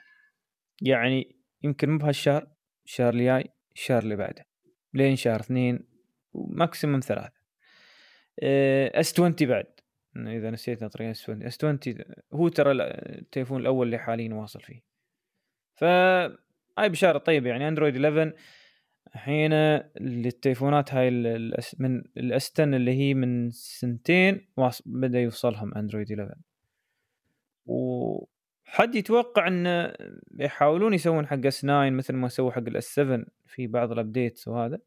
يعني يمكن مو بهالشهر الشهر الجاي الشهر اللي بعده. لين شهر اثنين و maximum ثلاثة. S 20 بعد. إذا نسيت نطري S 20 S 20 هو ترى التليفون الأول اللي حاليا واصل فيه. ف هاي بشارة. طيبه يعني اندرويد 11 الحين التليفونات هاي من ال S ten اللي هي من سنتين بدأ يوصلهم اندرويد 11 وحد يتوقع انه يحاولون يسوون حق S 9 مثل ما سووا حق ال S 7 في بعض ال updates وهذا.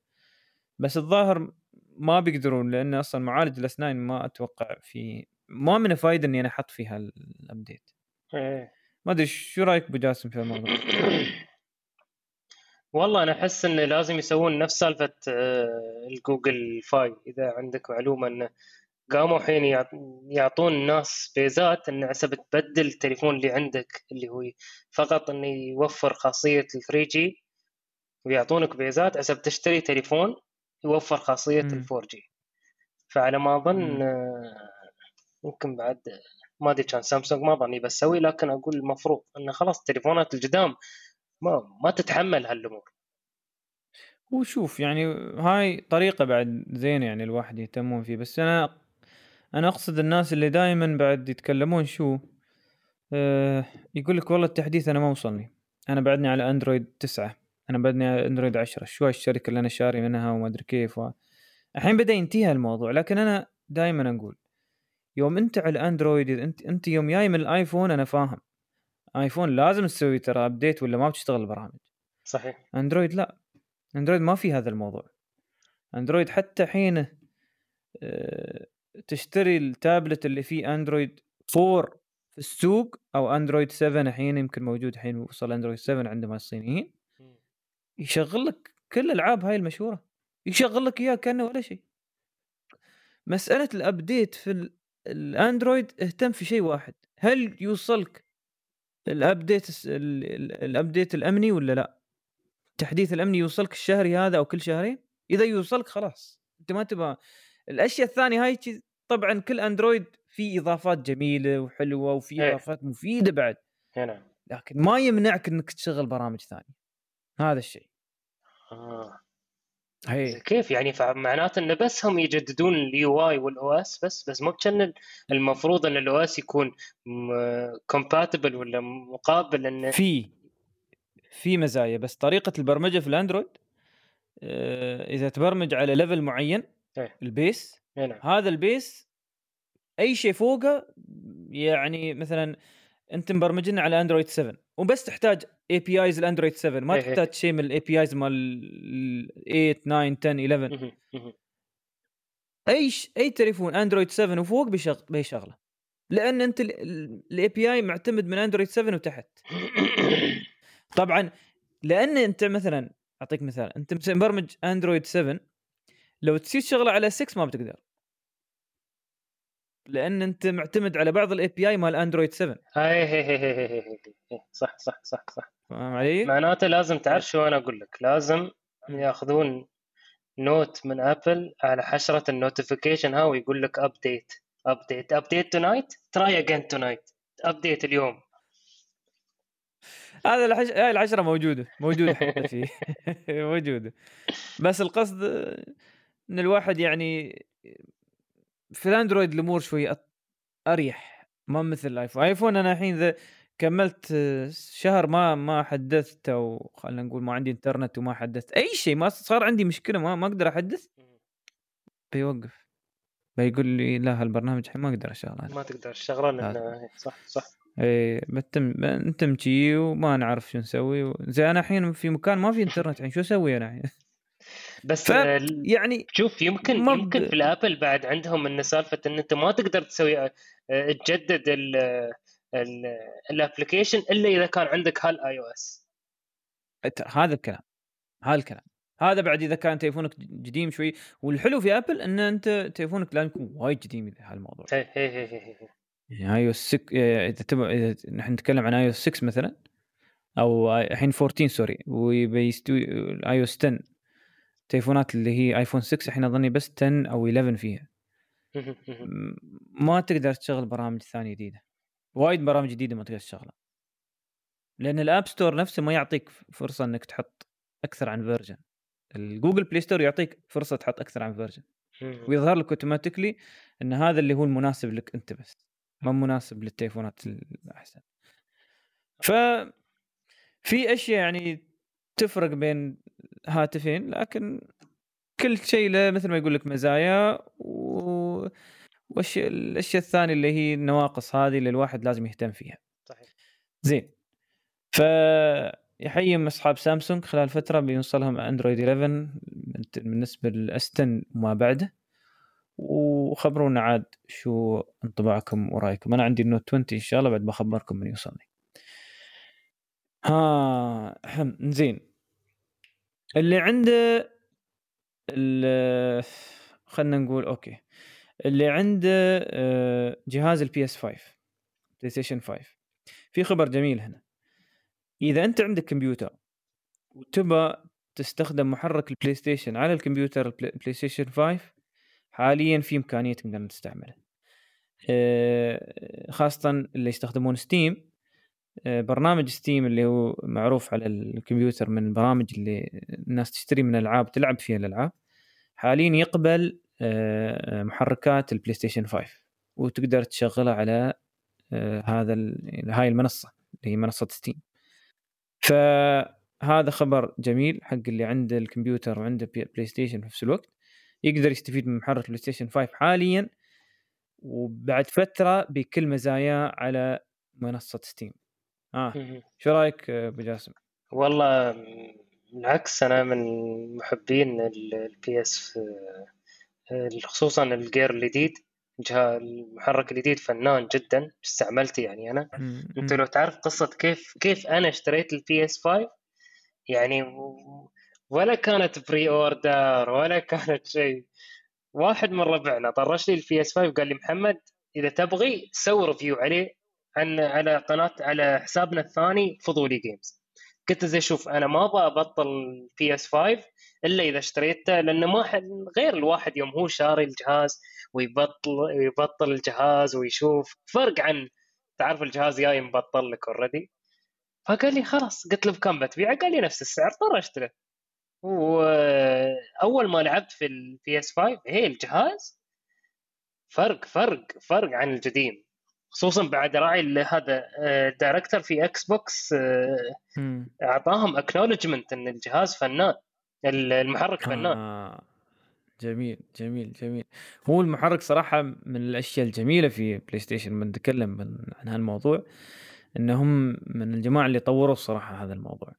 بس الظاهر ما بيقدرون لأن أصلا معالج ال S 9 ما أتوقع في ما من فايدة إني أنا أحط فيها ال update ما أدري شو رأيك أبو جاسم في الموضوع؟ والله أنا أحس انه لازم يسوون نفس سالفة آه، ال Google Fi. إذا عندك معلومة انه قاموا الحين يعطون الناس بيزات انه عسى تبدل التليفون اللي عندك اللي هو فقط انه يوفر خاصية ال 3 G ويعطونك بيزات عسى تشتري تليفون يوفر خاصية ال 4 G فعلى ما أظن آه، يمكن بعد ما أدري كان سامسونج ما ظني بسوي لكن أقول المفروض انه خلاص التليفونات القدام ما ما تتحمل هالأمور. وشوف يعني هاي طريقة بعد زين يعني الواحد يهتمون فيه بس أنا أنا أقصد الناس اللي دائما بعد يتكلمون شو أه يقول لك والله التحديث أنا ما وصلني. أنا بعدني على أندرويد تسعة أنا بعدني على أندرويد عشرة. شو الشركة اللي أنا شاري منها وما أدري كيف و... الحين بدأ ينتهي الموضوع لكن أنا دائما أقول يوم أنت على الاندرويد انت أنت يوم جاي من الآيفون أنا فاهم. آيفون لازم تسوي ترى update ولا ما بتشتغل البرامج. صحيح. أندرويد لا. أندرويد ما في هذا الموضوع. أندرويد حتى حين آه، تشتري التابلت اللي فيه أندرويد 4 في السوق أو أندرويد 7 الحين يمكن موجود الحين وصل أندرويد 7 عندما الصينيين يشغل لك كل الألعاب هاي المشهورة. يشغل لك إياها كأنه ولا شيء. مسألة الابديت في الأندرويد اهتم في شيء واحد هل يوصلك ال update ال update الأمني ولا لأ؟ التحديث الأمني يوصلك الشهري هذا أو كل شهرين؟ إذا يوصلك خلاص أنت ما تبغى. الأشياء الثانية هاي طبعا كل أندرويد فيه إضافات جميلة وحلوة وفي إيه. إضافات مفيدة بعد. نعم. لكن ما يمنعك إنك تشغل برامج ثانية. هذا الشيء. آه. هي. كيف يعني فمعناته انه بس هم يجددون ال UI وال OS بس بس مو كان المفروض إن ال OS يكون compatible ولا مقابل انه في في مزايا بس طريقة البرمجة في الأندرويد آه، إذا تبرمج على level معين إيه. ال base نعم. هذا ال base أي شيء فوقه يعني مثلا انت مبرمجين على اندرويد 7 وبس تحتاج APIs الاندرويد 7 ما تحتاج شيء من ال APIs مال 8 9 10 11 أي ش... أي تليفون اندرويد 7 وفوق بيشغل بيشغله لأن انت ال API معتمد من اندرويد 7 وتحت. طبعا لأن انت مثلا أعطيك مثال انت مبرمج اندرويد 7 لو تسير شغلة على 6 ما بتقدر. لأن أنت معتمد على بعض ال API مال اندرويد 7 هاي هي هي هي هي هي. صح صح صح صح. فاهم علي؟ معناته لازم تعرف شو أنا أقول لك. لازم ياخذون note من ابل على حشرة ال notification ها ويقول لك update update update tonight try again tonight update اليوم. هذا الحش... هاي الحشرة موجودة موجودة حتى فيه. موجودة. بس القصد إن الواحد يعني في الأندرويد الأمور شوي أريح ما مثل الآيفون. آيفون أنا الحين إذا كملت شهر ما ما حدثت أو خلينا نقول ما عندي إنترنت وما حدثت أي شيء ما صار عندي مشكلة ما ما أقدر أحدث. بيوقف. بيقول لي لا هالبرنامج الحين ما أقدر أشغله. ما تقدر تشغله لأن صح صح. إيه بتم بنتم شي وما نعرف شو نسوي زي أنا الحين في مكان ما في إنترنت الحين شو أسوي أنا الحين؟ بس يعني شوف يمكن يمكن في الآبل بعد عندهم إن سالفة إن أنت ما تقدر تسوي آه، تجدد ال application إلا إذا كان عندك هال iOS. هذا الكلام هذا الكلام. هذا بعد إذا كان تليفونك قديم شوي. والحلو في آبل إن أنت تليفونك لازم يكون وايد قديم إذا هالموضوع. يعني آي أو 6 إذا تبغى إذا نحن نتكلم عن آي أو 6 مثلا أو الحين 14 sorry وبيستوي آي أو 10 تليفونات اللي هي آيفون 6 الحين أظني بس 10 أو 11 فيها. ما تقدر تشغل برامج ثانية جديدة. وايد برامج جديدة ما تقدر تشغلها. لأن ال App Store نفسه ما يعطيك فرصة إنك تحط أكثر عن version ال Google Play Store يعطيك فرصة تحط أكثر عن version ويظهر لك automatically إن هذا اللي هو المناسب لك أنت بس. ما مناسب للتليفونات الأحسن. ف في أشياء يعني تفرق بين هاتفين لكن كل شيء له مثل ما يقول لك مزايا و وش الأشياء الثانية اللي هي النواقص هذه اللي الواحد لازم يهتم فيها. صحيح. زين. ف يحيي أصحاب سامسونج خلال فترة بيوصلهم أندرويد 11 بالنسبة للاستن وما بعده وخبرونا عاد شو انطباعكم ورأيكم أنا عندي النوت 20 إن شاء الله بعد بخبركم من يوصلني ها زين اللي عنده خلينا نقول okay. اللي عنده آه، جهاز ال PS 5 بلاي ستيشن 5 في خبر جميل هنا. إذا أنت عندك كمبيوتر وتبى تستخدم محرك البلاي ستيشن على الكمبيوتر البلاي ستيشن 5 حاليا في إمكانية تقدر تستعمله. آه، خاصة اللي يستخدمون ستيم برنامج ستيم اللي هو معروف على الكمبيوتر من البرامج اللي الناس تشتري من ألعاب تلعب فيها الألعاب. حاليا يقبل آه، محركات البلاي ستيشن 5 وتقدر تشغلها على هذا هاي المنصة اللي هي منصة ستيم فهذا خبر جميل حق اللي عنده الكمبيوتر وعنده بلاي ستيشن في نفس الوقت. يقدر يستفيد من محرك بلاي ستيشن 5 حاليا وبعد فترة بكل مزاياه على منصة ستيم آه. شو رأيك أبو جاسم؟ والله بالعكس أنا من محبين ال PS خصوصا الجيل الجديد المحرك الجديد فنان جدا استعملته يعني أنا. أنت لو تعرف قصة كيف كيف أنا اشتريت ال PS 5 يعني ولا كانت pre-order ولا كانت شيء. واحد من ربعنا طرش لي ال PS 5 قال لي محمد إذا تبغي سوي review عليه. عن على قناة على حسابنا الثاني فضولي Games قلت زين شوف أنا ما أبغى أبطل PS 5 إلا إذا اشتريته لأنه ما غير الواحد يوم هو شاري الجهاز ويبطل يبطل الجهاز ويشوف. فرق عن تعرف الجهاز جاي مبطل لك already فقال لي خلاص قلت له بكم بتبيعه؟ قال لي نفس السعر طرشت له وأول ما لعبت في ال PS 5 هي الجهاز فرق فرق فرق عن القديم خصوصا بعد راعي هذا ال director في إكس بوكس أعطاهم acknowledgement إن الجهاز فنان المحرك فنان. آه. جميل جميل جميل. هو المحرك صراحة من الأشياء الجميلة في بلاي ستيشن بنتكلم من عن هالموضوع إنهم من الجماعة اللي طوروا الصراحه هذا الموضوع.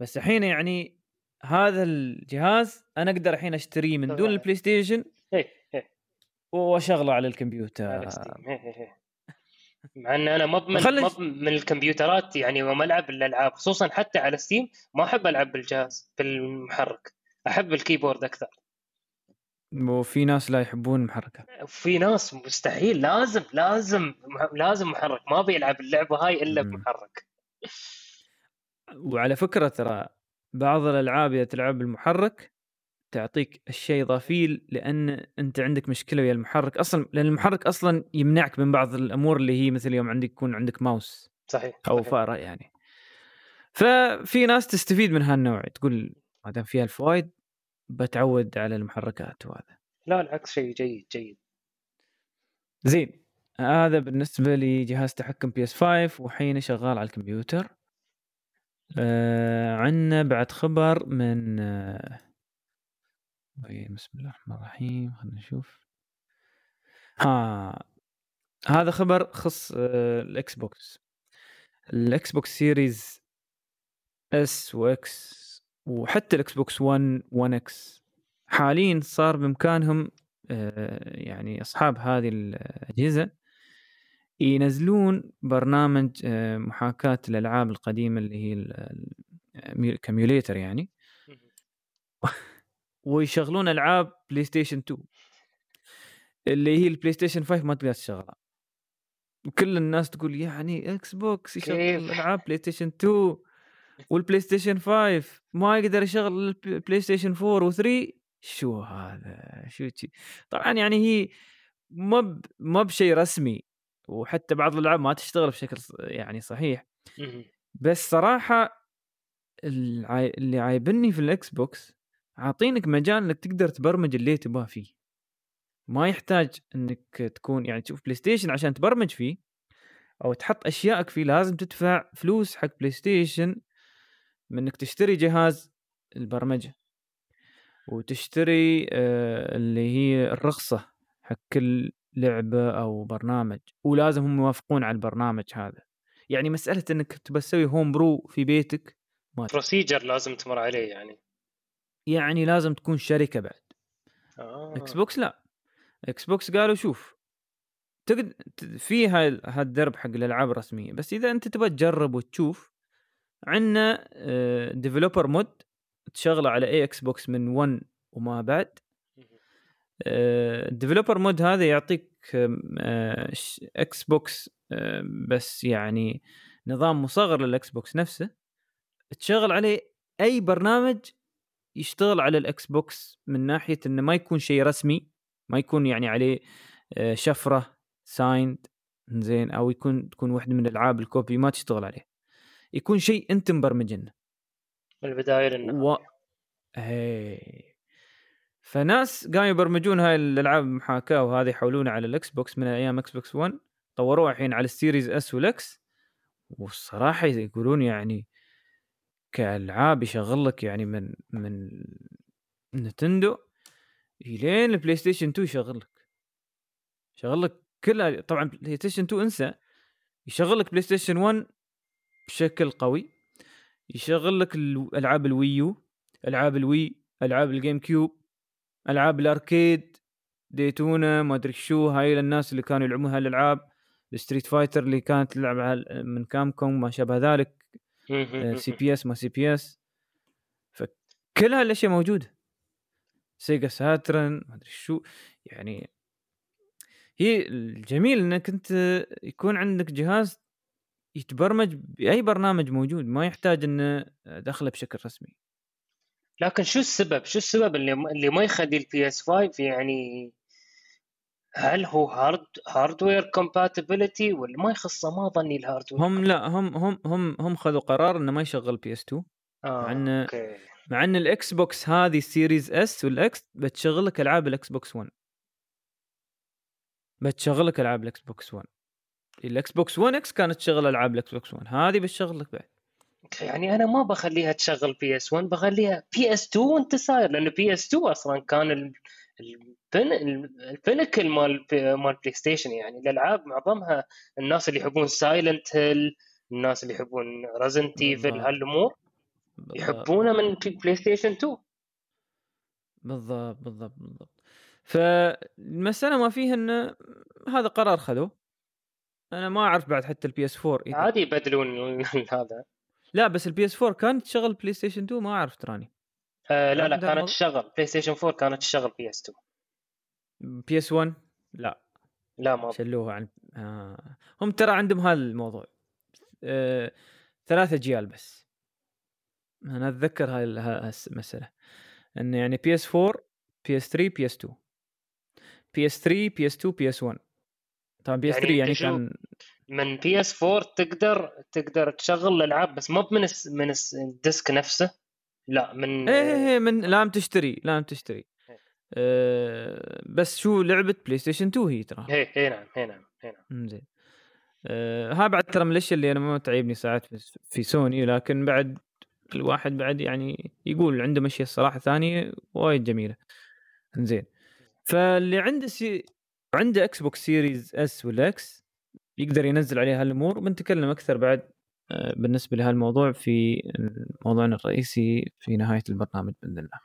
بس الحين يعني هذا الجهاز أنا أقدر الحين أشتريه من دون البلاي ستيشن إيه وأشغله على الكمبيوتر. على ستيم إيه إيه إيه. مع ان أنا مو من خلش... من الكمبيوترات يعني وما ألعب الألعاب خصوصا حتى على ستيم ما أحب ألعب بالجهاز بالمحرك. أحب ال keyboard أكثر. وفي ناس لا يحبون المحركه في ناس مستحيل لازم لازم لازم محرك. ما بيلعب اللعبة هاي إلا بمحرك. وعلى فكرة ترى بعض الألعاب إذا تلعب بالمحرك تعطيك الشيء اضافي لأن أنت عندك مشكلة ويا المحرك أصلا لأن المحرك أصلا يمنعك من بعض الأمور اللي هي مثل يوم عندك يكون عندك ماوس صحيح أو فأرة يعني. ففي ناس تستفيد من هالنوع تقول ما دام فيها الفوائد بتعود على المحركات وهذا. لا العكس شيء جيد جيد. زين هذا بالنسبة لجهاز تحكم PS 5 وحين شغال على الكمبيوتر. آه عندنا بعد خبر من آه بسم الله الرحمن الرحيم. خلينا نشوف. ها هذا خبر خص آه الإكس بوكس. الإكس بوكس Series S و X وحتى الإكس بوكس 1 1 X. حاليا صار بإمكانهم آه يعني أصحاب هذه الأجهزة ينزلون برنامج آه، محاكاة الألعاب القديمة اللي هي ك emulator يعني. ويشغلون ألعاب بلاي ستيشن 2 اللي هي البلاي ستيشن 5 ما تقدر تشغلها. وكل الناس تقول يعني إكس بوكس يشغل ألعاب بلاي ستيشن 2 والبلاي ستيشن 5 ما يقدر يشغل البلاي ستيشن 4 و3 شو هذا؟ شو تي طبعا يعني هي ما ما بشيء رسمي وحتى بعض الألعاب ما تشتغل بشكل يعني صحيح. بس صراحة اللي عايبني في ال Xbox عاطينك مجال إنك تقدر تبرمج اللي تبغاه فيه. ما يحتاج إنك تكون يعني تشوف PlayStation عشان تبرمج فيه أو تحط أشيائك فيه لازم تدفع فلوس حق PlayStation من إنك تشتري جهاز البرمجة. وتشتري آه، اللي هي الرخصة حق كل لعبه أو برنامج. ولازم هم يوافقون على البرنامج هذا. يعني مسألة إنك تبى تسوي homebrew في بيتك ما procedure لازم تمر عليه يعني. يعني لازم تكون شركة بعد. آه. Xbox لا. Xbox قالوا شوف تقد في هالدرب حق الألعاب الرسمية بس إذا أنت تبغى تجرب وتشوف عندنا developer mode تشغله على أي Xbox من 1 وما بعد. ال developer mode هذا يعطيك Xbox بس يعني نظام مصغر لل Xbox نفسه. تشغل عليه أي برنامج يشتغل على ال Xbox من ناحية إنه ما يكون شيء رسمي ما يكون يعني عليه آه، شفرة signed زين أو يكون تكون واحدة من الالعاب ال copy ما تشتغل عليه. يكون شيء انت مبرمجنه من البداية للنهاية. و... هي. فناس قاموا يبرمجون هاي الألعاب المحاكاه وهذه يحولونها على ال Xbox من أيام Xbox 1 طوروها الحين على ال Series S وال X والصراحة يقولون يعني كألعاب يشغل لك يعني من من Nintendo إلين ال PlayStation 2 يشغل لك يشغل لك كلها طبعا PlayStation 2 انسى. يشغل لك PlayStation 1 بشكل قوي. يشغل لك ألعاب ال Wii U ألعاب ال Wii ألعاب ال GameCube ألعاب ال arcade Daytona ما أدري شو هاي للناس اللي كانوا يلعبون هالألعاب. ال Street Fighter اللي كانت تلعب من Capcom ما شابه ذلك. سي بي إس ما سي بي إس. فكل هالاشياء موجودة. Sega Saturn ما أدري شو. يعني هي الجميل إنك أنت يكون عندك جهاز يتبرمج بأي برنامج موجود ما يحتاج إنه دخله بشكل رسمي. لكن شو السبب؟ شو السبب اللي اللي ما يخلي ال PS 5 يعني هل هو hard hardware compatibility ولا ما يخصه ما ظني ال hardware هم لا هم هم هم هم خذوا قرار إنه ما يشغل PS 2 آه مع إن okay. مع إن ال Xbox هذه ال Series S وال X بتشغل لك ألعاب ال Xbox 1 بتشغل لك ألعاب ال Xbox 1 ال Xbox 1 X كانت تشغل ألعاب ال Xbox 1 هذه بتشغل لك بعد يعني أنا ما بخليها تشغل PS 1 بخليها PS 2 وأنت ساير لأنه PS 2 أصلا كان البنكل مال مال PlayStation يعني الألعاب معظمها الناس اللي يحبون Silent Hill الناس اللي يحبون Resident Evil هالأمور يحبونه من بلاي ستيشن 2 بالضبط بالضبط بالضبط. فالمسألة ما فيها إنه هذا قرار خذوه. أنا ما أعرف بعد حتى ال PS 4 عادي يبدلون هذا. لا بس ال PS 4 كانت تشغل PlayStation 2 ما أعرف تراني. آه لا لا كانت تشغل. PlayStation 4 كانت تشغل بي اس 2 بي اس 1 لا. لا ما شلوها عن آه. هم ترى عندهم هذا الموضوع. آه... ثلاثة أجيال بس. أنا أتذكر هاي المسألة. انه يعني PS 4 PS 3 PS 2 PS 3 PS 2 PS 1 طبعا PS 3 يعني, يعني كان من PS 4 تقدر تقدر تشغل الألعاب بس مو من من ال disc نفسه. لا من إيه إيه, إيه، من لازم تشتري لازم تشتري. إيه. أه بس شو لعبة PlayStation 2 هي ترى. إيه إيه نعم إيه نعم إيه نعم. زين. أه ها بعد ترى من الأشياء اللي أنا ما تعيبني ساعات في سوني لكن بعد الواحد بعد يعني يقول عنده مشيه الصراحه ثانية وايد جميلة. زين. فاللي عنده سي... عنده Xbox Series S ولا X يقدر ينزل عليها هالامور بنتكلم أكثر بعد آه، بالنسبة لهالموضوع في موضوعنا الرئيسي في نهاية البرنامج بإذن الله.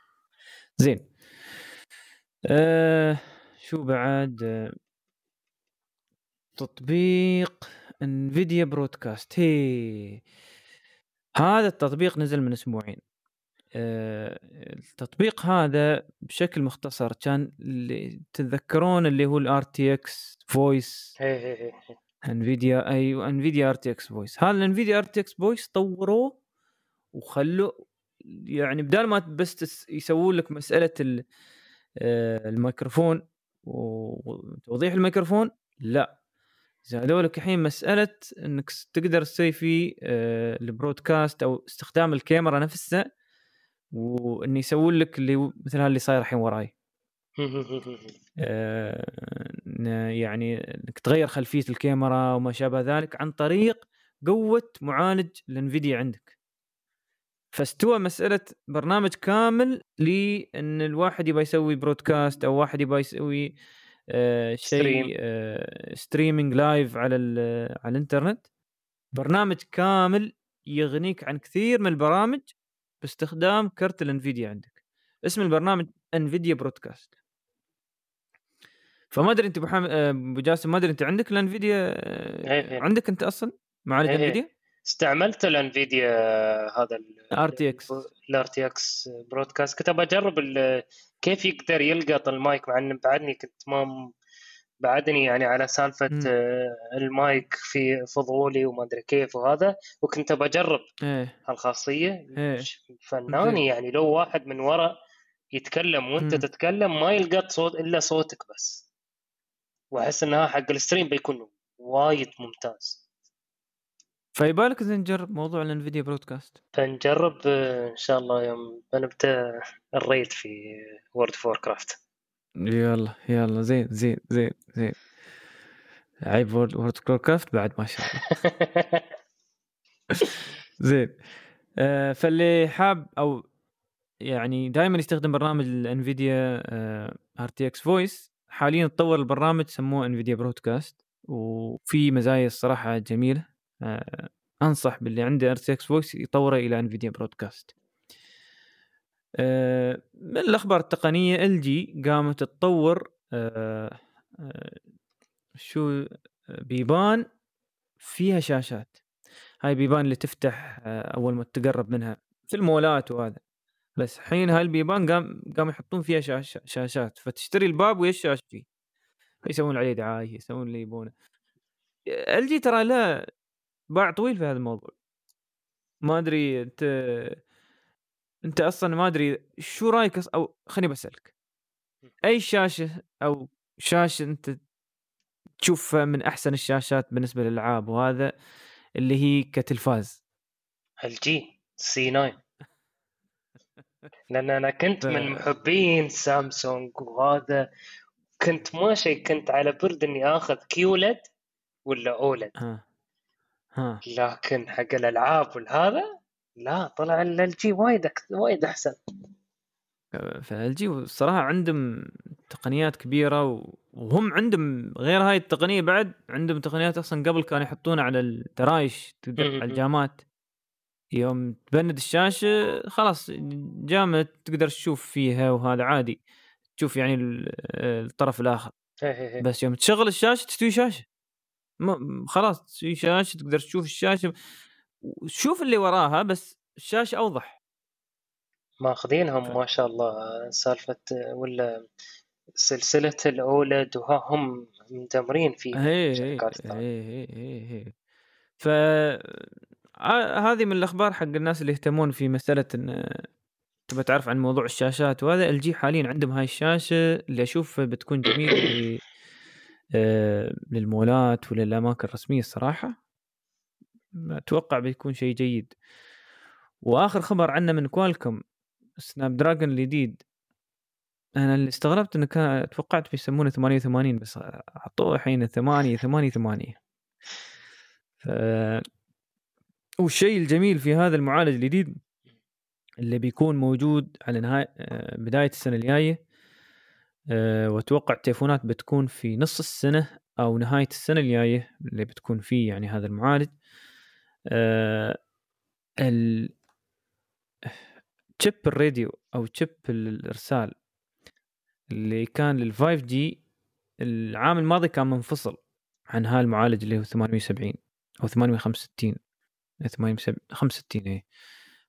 زين. آه شو بعد؟ آه تطبيق Nvidia Broadcast هي هذا التطبيق نزل من أسبوعين. آه التطبيق هذا بشكل مختصر كان اللي تتذكرون اللي هو ال RTX Voice Nvidia أيوه Nvidia RTX Voice. هذا ال Nvidia RTX Voice طوروه وخلوا يعني بدال ما بس يسوون لك مسألة آه، الميكروفون وتوضيح الميكروفون لا. زادوا لك الحين مسألة إنك تقدر تسوي فيه آه، البرودكاست أو استخدام الكاميرا نفسها وإن يسوون لك اللي مثل اللي صاير الحين وراي. يعني إنك تغير خلفية الكاميرا وما شابه ذلك عن طريق قوة معالج ال Nvidia عندك. فاستوى مسألة برنامج كامل لأن الواحد يبغى يسوي broadcast أو واحد يبغى يسوي آه شيء آه streaming live على على الإنترنت. برنامج كامل يغنيك عن كثير من البرامج باستخدام كرت ال Nvidia عندك. اسم البرنامج Nvidia Broadcast فما أدري أنت أبو أبو جاسم ما أدري أنت عندك ال Nvidia هي هي. عندك أنت أصلا معالج هي. Nvidia؟ استعملت ال Nvidia هذا RTX ال RTX Broadcast كنت بجرب كيف يقدر يلقط المايك مع ان بعدني كنت ما بعدني يعني على سالفة. المايك في فضولي وما أدري كيف وهذا وكنت بجرب إيه. هالخاصية إيه. فناني يعني لو واحد من ورا يتكلم وأنت م. تتكلم ما يلقط صوت إلا صوتك بس وأحس إنها حق ال stream بيكون وايد ممتاز. فيبالك اذا نجرب موضوع ال Nvidia Broadcast بنجرب إن شاء الله يوم بنبدأ ال raid في World of Warcraft يلا يلا زين زين زين زين. عيب World Warcraft بعد ما شاء الله. زين. آه فاللي حاب أو يعني دائما يستخدم برنامج ال Nvidia RTX Voice حاليا تطور البرنامج سموه Nvidia Broadcast وفي مزايا الصراحة جميلة. آه أنصح باللي عنده RTX Voice يطوره إلى Nvidia Broadcast آه من الأخبار التقنية LG قامت تطور آه آه شو بيبان فيها شاشات. هاي بيبان اللي تفتح أول ما تقرب منها في المولات وهذا. بس حين هاي البيبان قام قام يحطون فيها شاش شاشات فتشتري الباب ويا الشاشه فيه. يسوون عليه دعايه يسوون اللي يبونه. ال جي ترى لا باع طويل في هذا الموضوع. ما أدري أنت أنت أصلا ما أدري شو رأيك أو خليني بسألك. أي شاشة أو شاشة أنت تشوفها من أحسن الشاشات بالنسبة للألعاب وهذا اللي هي كتلفاز؟ LG C9 لأن أنا كنت. من محبين سامسونج وهذا كنت ماشي كنت على برد إني آخذ QLED ولا OLED ها. ها. لكن حق الألعاب والهذا لا طلع LG وايد وايد أحسن ف LG الصراحه عندهم تقنيات كبيرة وهم عندهم غير هاي التقنية بعد عندهم تقنيات أصلا قبل كانوا يحطونها على الدرايش على الجامات يوم تبند الشاشة خلاص جامه تقدر تشوف فيها وهذا عادي. تشوف يعني الطرف الآخر. بس يوم تشغل الشاشة تستوي شاشة. خلاص تستوي شاشة تقدر تشوف الشاشة. وشوف اللي وراها بس الشاشة أوضح. ماخذينهم. ما شاء الله سالفة ولا سلسلة الاولد وهم مدمرين فيها هي هي هي ف هذه من الأخبار حق الناس اللي يهتمون في مسألة إن تبى تعرف عن موضوع الشاشات وهذا LG حاليا عندهم هاي الشاشة اللي أشوف بتكون جميلة آه، للمولات وللاماكن الرسمية الصراحة. أتوقع بيكون شيء جيد. وآخر خبر عنا من Qualcomm Snapdragon الجديد. أنا اللي استغربت إنه كان توقعت بيسمونه 88 بس حطوه الحين 8 8 8 ف والشيء الجميل في هذا المعالج الجديد اللي بيكون موجود على نهاية آه، بداية السنة الجاية آه، وأتوقع التليفونات بتكون في نص السنة أو نهاية السنة الجاية اللي بتكون فيه يعني هذا المعالج. آه، ال تشيب الراديو أو تشيب الإرسال اللي كان لل 5 جي العام الماضي كان منفصل عن هالمعالج اللي هو 870 أو 865 65 اي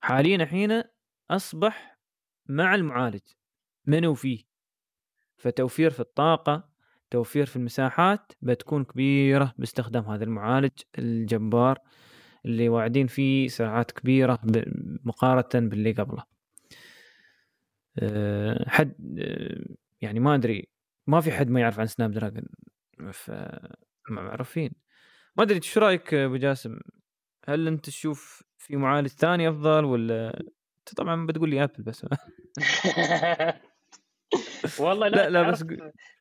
حاليا الحين أصبح مع المعالج منو فيه فتوفير في الطاقة توفير في المساحات بتكون كبيرة باستخدام هذا المعالج الجبار اللي واعدين فيه سرعات كبيرة مقارنة باللي قبله. أه حد أه يعني ما أدري ما في حد ما يعرف عن Snapdragon معروفين. ما أدري شو رأيك أبو جاسم؟ هل أنت تشوف في معالج ثاني أفضل ولا أنت طبعا بتقول لي آبل بس؟ والله لا, لا, لا بس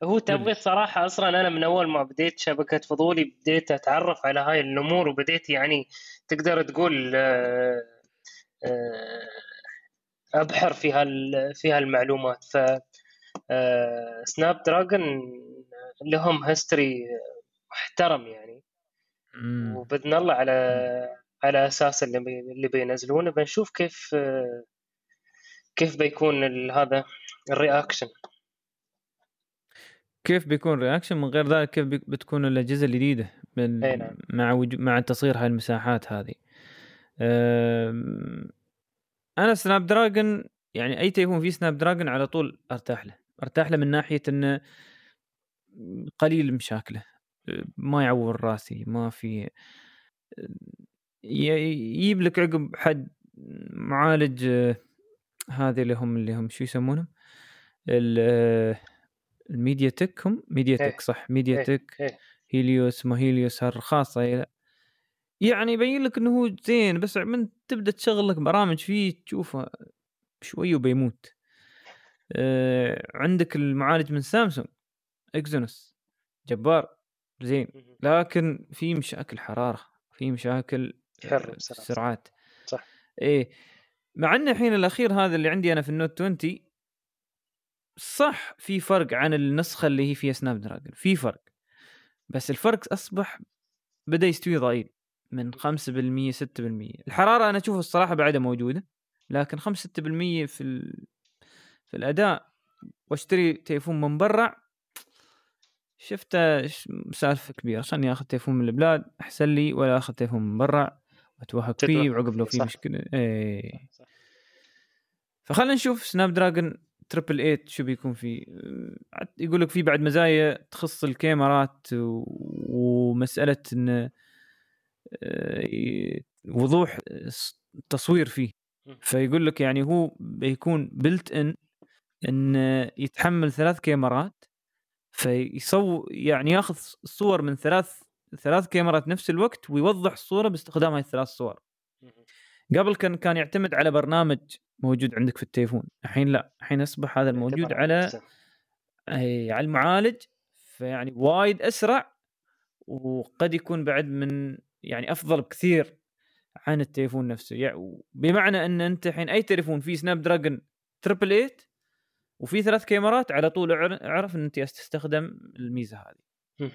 هو تبغي الصراحه أصلا أنا من أول ما بديت شبكة فضولي بديت أتعرف على هاي الأمور وبديت يعني تقدر تقول آه، أبحر في هال في هالمعلومات. ف Snapdragon لهم history محترم يعني. وباذن الله على على أساس اللي اللي بينزلونه بنشوف كيف كيف بيكون هذا ال reaction. كيف بيكون reaction من غير ذلك كيف بتكون الأجهزة الجديدة من نعم. مع وجو... مع تصغير هاي المساحات هذه. أنا Snapdragon يعني أي تليفون فيه Snapdragon على طول أرتاح له. أرتاح له من ناحية إنه قليل مشاكله. ما يعور راسي ما في يجيب لك عقب حد معالج هذه اللي هم اللي هم شو يسمونهم؟ ال MediaTek هم؟ MediaTek صح MediaTek Helios ما Helios الخاصة يعني يبين لك إنه هو زين بس من تبدأ تشغل لك برامج فيه تشوفه شوي وبيموت. آه عندك المعالج من سامسونج Exynos جبار. زين. لكن في مشاكل حرارة في مشاكل آه سرعات صح. إيه. مع إن الحين الأخير هذا اللي عندي أنا في ال Note 20 صح في فرق عن النسخة اللي هي فيها Snapdragon في فرق. بس الفرق أصبح بدأ يستوي ضئيل. من 5% 6% الحرارة أنا أشوف الصراحة بعدها موجودة. لكن 5 6% في ال... في الأداء وأشتري تليفون من برا شفته سالفه كبيرة خلني آخذ تليفون من البلاد أحسن لي ولا آخذ تليفون من برا واتوهق فيه وعقب لو في مشكلة. إيه. فخلينا نشوف Snapdragon triple 8 شو بيكون فيه. يقول لك في بعد مزايا تخص الكاميرات ومسألة انه آه، وضوح التصوير فيه. فيقول لك يعني هو بيكون بلت ان إن يتحمل ثلاث كاميرات فيصور يعني ياخذ صور من ثلاث ثلاث كاميرات نفس الوقت ويوضح الصورة باستخدام هاي الثلاث صور. قبل كان كان يعتمد على برنامج موجود عندك في التليفون. الحين لا. الحين أصبح هذا الموجود على أي على المعالج. فيعني وايد أسرع وقد يكون بعد من يعني أفضل بكثير عن التليفون نفسه. يعني بمعنى أن أنت الحين أي تليفون فيه سناب دراجون تربل 8 وفي ثلاث كاميرات على طول اعرف إن أنت تستخدم الميزة هذه.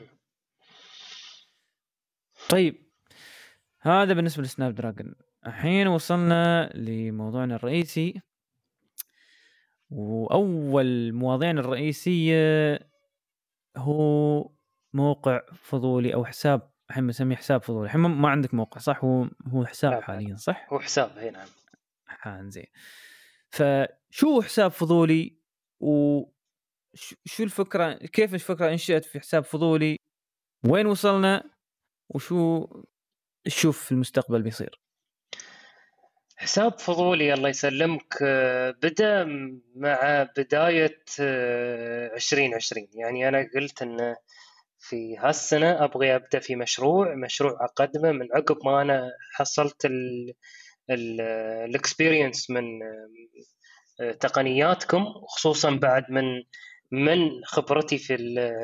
طيب هذا بالنسبة لسناب دراجون. الحين وصلنا لموضوعنا الرئيسي. وأول مواضيعنا الرئيسية هو موقع فضولي أو حساب الحين بسميه حساب فضولي. الحين ما عندك موقع صح؟ هو هو حساب حاليا صح؟ هو حساب اي نعم. حان زين. فشو حساب فضولي؟ وشو الفكرة كيف الفكرة انشئت في حساب فضولي؟ وين وصلنا؟ وشو تشوف في المستقبل بيصير؟ حساب فضولي الله يسلمك آه، بدأ مع بداية 2020 آه، يعني أنا قلت انه في هالسنة أبغي أبدأ في مشروع مشروع أقدمه من عقب ما أنا حصلت الاكسبيرينس من آه، تقنياتكم خصوصا بعد من من خبرتي في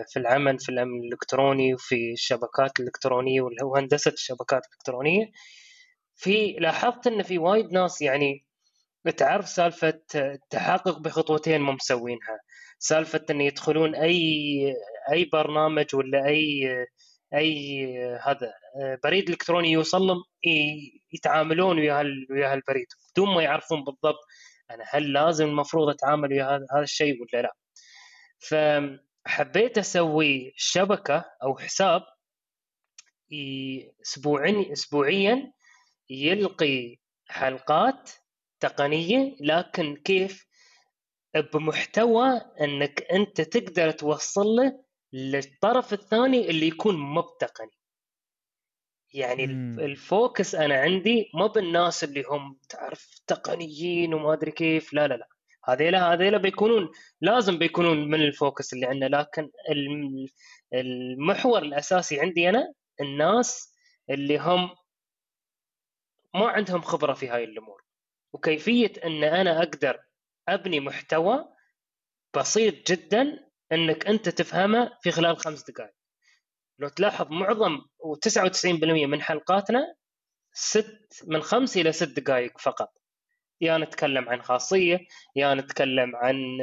في العمل في الأمن الإلكتروني وفي الشبكات الإلكترونية وهندسة الشبكات الإلكترونية. في لاحظت إن في وايد ناس يعني تعرف سالفة التحقق بخطوتين مو مسوينها. سالفة إن يدخلون أي أي برنامج ولا أي أي هذا بريد إلكتروني يوصل لهم يتعاملون ويا ويا هالبريد بدون ما يعرفون بالضبط أنا هل لازم المفروض أتعامل ويا هذا الشيء ولا لا؟ فحبيت أسوي شبكة أو حساب اسبوعيا اسبوعيا يلقي حلقات تقنية لكن كيف؟ بمحتوى أنك أنت تقدر توصل للطرف الثاني اللي يكون مو بتقني. يعني مم. الفوكس أنا عندي مو بالناس اللي هم تعرف تقنيين وما أدري كيف لا لا لا. هذيلا هذيلا بيكونون لازم بيكونون من الفوكس اللي عندنا. لكن المحور الأساسي عندي أنا الناس اللي هم ما عندهم خبرة في هاي الأمور. وكيفية إن أنا أقدر أبني محتوى بسيط جدا إنك أنت تفهمه في خلال خمس دقائق لو تلاحظ معظم و99% من حلقاتنا ست من خمس إلى ست دقائق فقط. يا نتكلم عن خاصية يا نتكلم عن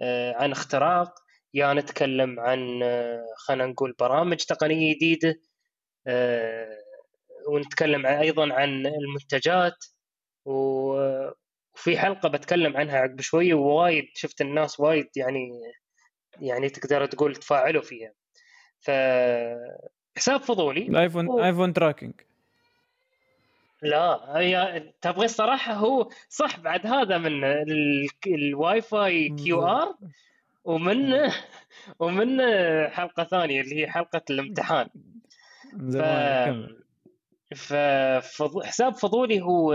آه، عن اختراق يا نتكلم عن آه، خلينا نقول برامج تقنية جديدة آه، ونتكلم أيضا عن المنتجات. وفي حلقة بتكلم عنها عقب شوية ووايد شفت الناس وايد يعني يعني تقدر تقول تفاعلوا فيها. ف حساب فضولي. الايفون و... iPhone tracking لا هي تبغي الصراحة هو صح بعد هذا من الواي فاي QR ومن ومن حلقة ثانية اللي هي حلقة الامتحان. ف... فحساب فضولي هو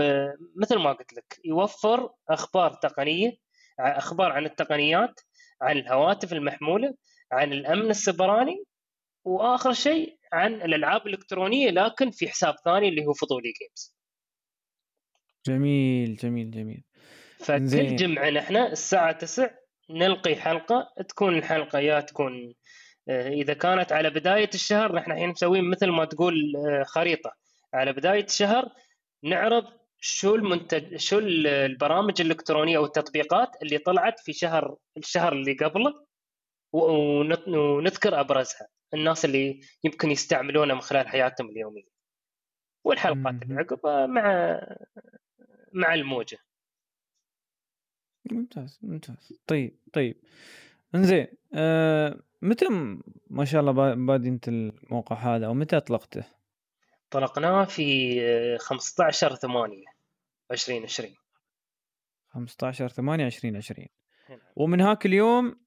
مثل ما قلت لك يوفر أخبار تقنية أخبار عن التقنيات عن الهواتف المحمولة عن الأمن السبراني وآخر شيء عن الألعاب الإلكترونية لكن في حساب ثاني اللي هو فضولي جيمز جميل جميل جميل. فكل جمعة نحن الساعة 9 نلقي حلقة تكون الحلقة يا تكون آه، إذا كانت على بداية الشهر نحن الحين مسوين مثل ما تقول آه، خريطة. على بداية الشهر نعرض شو المنتج شو البرامج الإلكترونية والتطبيقات اللي طلعت في شهر الشهر اللي قبله ونذكر أبرزها. الناس اللي يمكن يستعملونها من خلال حياتهم اليومية. والحلقات اللي عقبها مع مع الموجة. ممتاز ممتاز. طيب طيب. انزين آه متى ما شاء الله بادي انت الموقع هذا أو متى اطلقته؟ طلقناه في 15 8 2020 15 8 2020 ومن هاك اليوم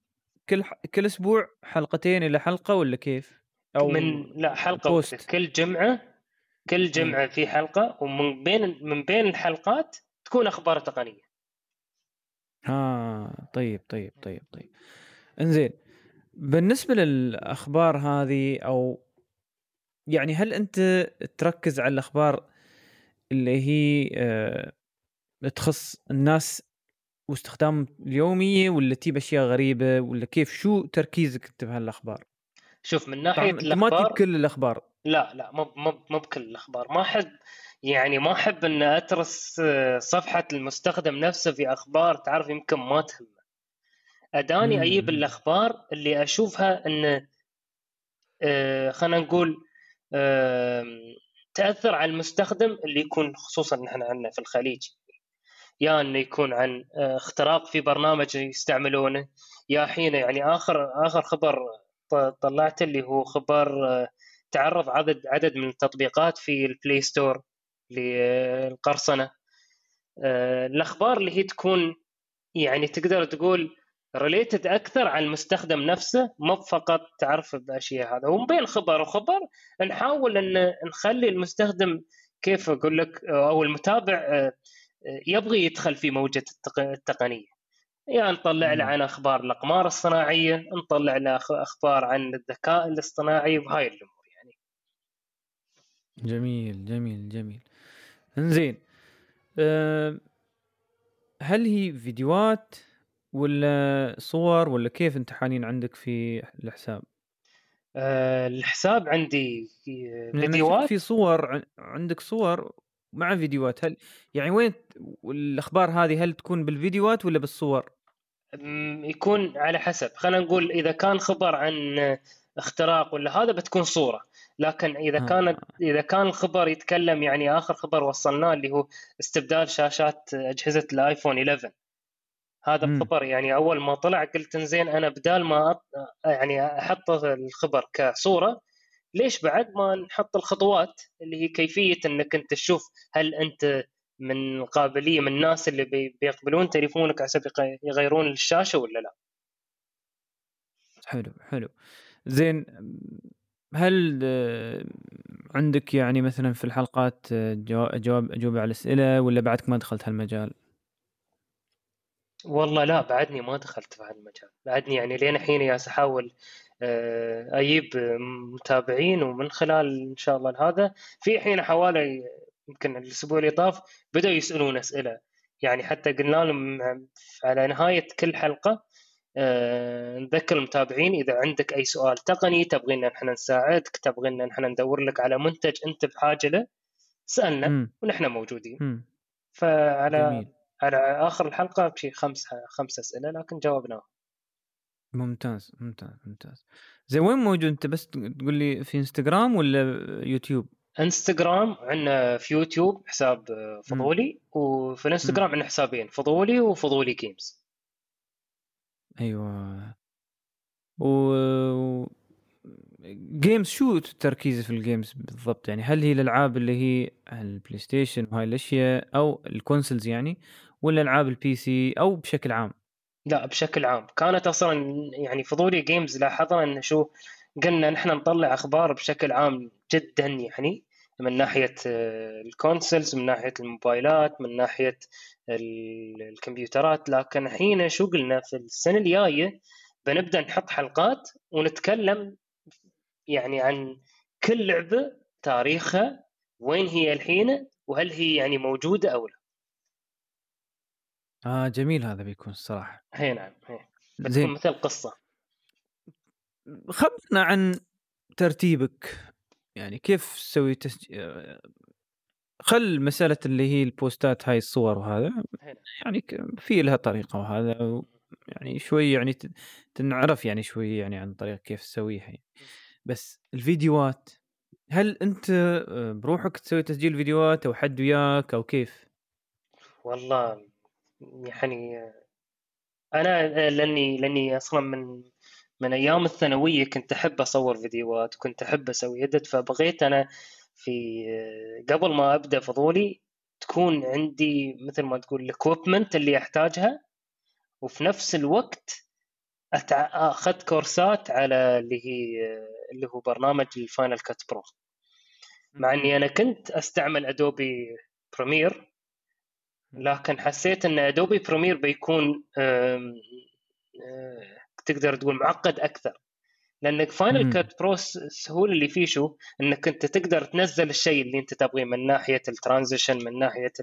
كل كل أسبوع حلقتين إلى حلقة ولا كيف؟ أو من لا حلقة بوست. كل جمعة كل جمعة في حلقة ومن بين من بين الحلقات تكون أخبار تقنية ها طيب طيب طيب طيب إنزين بالنسبة للأخبار هذه أو يعني هل أنت تركز على الأخبار اللي هي أه تخص الناس واستخدام اليوميه ولا تجيب أشياء غريبة ولا كيف؟ شو تركيزك أنت بهالأخبار؟ شوف من ناحية الاخبار ما تجيب كل الأخبار. لا لا مو مو مو بكل الأخبار. ما أحب يعني ما أحب إن أترس آه، صفحة المستخدم نفسه في أخبار تعرف يمكن ما تهمه. أداني أجيب الأخبار اللي أشوفها إن آه، خلينا نقول تأثر على المستخدم اللي يكون خصوصا نحن عندنا في الخليج. يا انه يكون عن آه، اختراق في برنامج يستعملونه. يا حين يعني آخر آخر خبر طلعت اللي هو خبر تعرض عدد عدد من التطبيقات في ال Play Store للقرصنة. آه، الأخبار اللي هي تكون يعني تقدر تقول ريليتد أكثر على المستخدم نفسه مو فقط تعرف بأشياء هذا. وبين خبر وخبر نحاول إن نخلي المستخدم كيف أقول لك أو المتابع آه، يبغي يدخل في موجة التقنية. يعني نطلع له عن أخبار الأقمار الصناعية نطلع له أخبار عن الذكاء الاصطناعي وهاي الأمور يعني. جميل جميل جميل. إنزين أه هل هي فيديوهات ولا صور ولا كيف انت حاليا عندك في الحساب؟ أه الحساب عندي فيديوهات. في صور عندك صور مع فيديوهات هل يعني وين الاخبار هذه هل تكون بالفيديوهات ولا بالصور؟ يكون على حسب خلينا نقول إذا كان خبر عن اختراق ولا هذا بتكون صورة لكن إذا آه. كانت إذا كان الخبر يتكلم يعني آخر خبر وصلناه اللي هو استبدال شاشات أجهزة الآيفون 11 هذا م. الخبر يعني أول ما طلع قلت زين أنا بدال ما أط... يعني أحط الخبر كصورة ليش بعد ما نحط الخطوات اللي هي كيفية إنك أنت تشوف هل أنت من القابليه من الناس اللي بيقبلون تليفونك عشان يغيرون الشاشة ولا لا؟ حلو حلو. زين هل عندك يعني مثلا في الحلقات جواب أجوبة على الأسئلة ولا بعدك ما دخلت هالمجال؟ والله لا بعدني ما دخلت في هالمجال. بعدني يعني لين الحين يا أحاول آه، أجيب متابعين ومن خلال إن شاء الله هذا. في حين حوالي يمكن الأسبوع اللي طاف بدأوا يسألون أسئلة. يعني حتى قلنا لهم على نهاية كل حلقة آه، نذكر المتابعين إذا عندك أي سؤال تقني تبغينا نحن نساعدك تبغينا نحن ندور لك على منتج أنت بحاجة له سألنا م. ونحن موجودين. م. فعلى جميل. على آخر الحلقة بشي خمس خمس أسئلة لكن جاوبناهم. ممتاز ممتاز ممتاز. زي وين موجود؟ أنت بس تقول لي في إنستغرام ولا يوتيوب؟ إنستغرام عندنا في يوتيوب حساب فضولي وفي الإنستغرام عندنا حسابين فضولي وفضولي Games أيوه. و Games شو تركيزه في ال Games بالضبط؟ يعني هل هي الألعاب اللي هي ال PlayStation وهاي الأشياء أو ال consoles يعني ولا ألعاب ال PC أو بشكل عام؟ لا بشكل عام. كانت أصلا يعني فضولي Games لاحظنا انه شو قلنا نحن نطلع أخبار بشكل عام جدا يعني من ناحية آه، ال consoles من ناحية الموبايلات من ناحية الكمبيوترات. لكن الحين شو قلنا؟ في السنة الجاية بنبدأ نحط حلقات ونتكلم يعني عن كل لعبة تاريخها وين هي الحين وهل هي يعني موجودة أو لا. آه جميل هذا بيكون الصراحة. هي نعم هي. بتكون مثل قصة. خبرنا عن ترتيبك. يعني كيف تسوي تسجيل خل مسألة اللي هي البوستات هاي الصور وهذا. يعني في لها طريقة وهذا يعني شوي يعني تنعرف يعني شوي يعني عن طريقة كيف تسويها يعني. بس الفيديوهات هل أنت آه، بروحك تسوي تسجيل فيديوهات أو حد وياك أو كيف؟ والله يعني أنا لأني لأني أصلا من من أيام الثانوية كنت أحب أصور فيديوهات وكنت أحب أسوي ادت فبغيت أنا في قبل ما أبدأ فضولي تكون عندي مثل ما تقول ال equipment اللي أحتاجها وفي نفس الوقت أخذت كورسات على اللي هي اللي هو برنامج ال Final Cut Pro مع إني أنا كنت أستعمل Adobe Premiere لكن حسيت إن Adobe Premiere بيكون تقدر تقول معقد أكثر. لأنك Final Cut Pro السهوله اللي فيه شو؟ إنك أنت تقدر تنزل الشيء اللي أنت تبغيه من ناحية ال transition من ناحية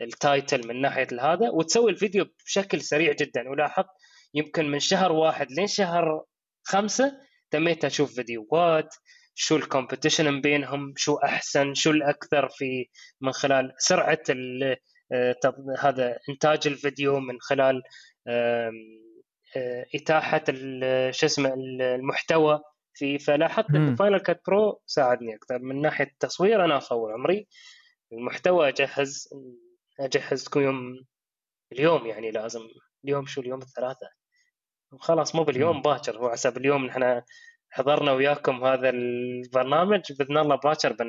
ال title من ناحية هذا وتسوي الفيديو بشكل سريع جدا. ولاحظت يمكن من شهر واحد لين شهر خمسة تميت أشوف فيديوهات شو ال competition بينهم شو أحسن شو الأكثر في من خلال سرعة آه، هذا إنتاج الفيديو من خلال آه، إتاحة شو اسمه المحتوى في فلاحظت إن Final Cut Pro ساعدني أكثر. من ناحية التصوير أنا أصور عمري. المحتوى أجهز أجهز كل يوم اليوم يعني لازم اليوم شو اليوم الثلاثاء خلاص مو باليوم باكر هو حسب اليوم إحنا حضرنا وياكم هذا البرنامج بإذن الله باكر بن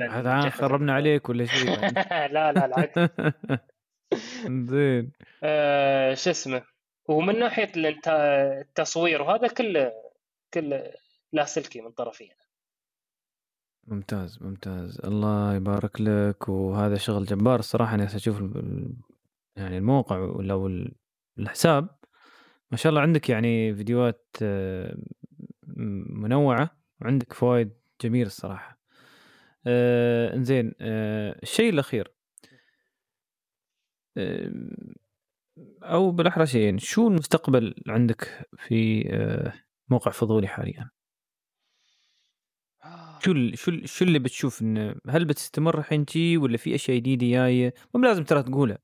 هذا خربنا عليك ولا شيء لا لا العكس زين. آه شو اسمه؟ ومن ناحية التصوير وهذا كله كله لاسلكي من طرفي. ممتاز ممتاز. الله يبارك لك. وهذا شغل جبار الصراحة أنا أشوف يعني الموقع ولا الحساب. ما شاء الله عندك يعني فيديوهات آه، منوعة وعندك فوائد جميله الصراحة. آه إنزين آه الشيء الأخير. آه أو بالأحرى شيئين. شو المستقبل عندك في آه موقع فضولي حاليا؟ شو شو شو اللي بتشوف إنه هل بتستمر الحين تي ولا في أشياء جديدة جاية؟ مو لازم ترى تقولها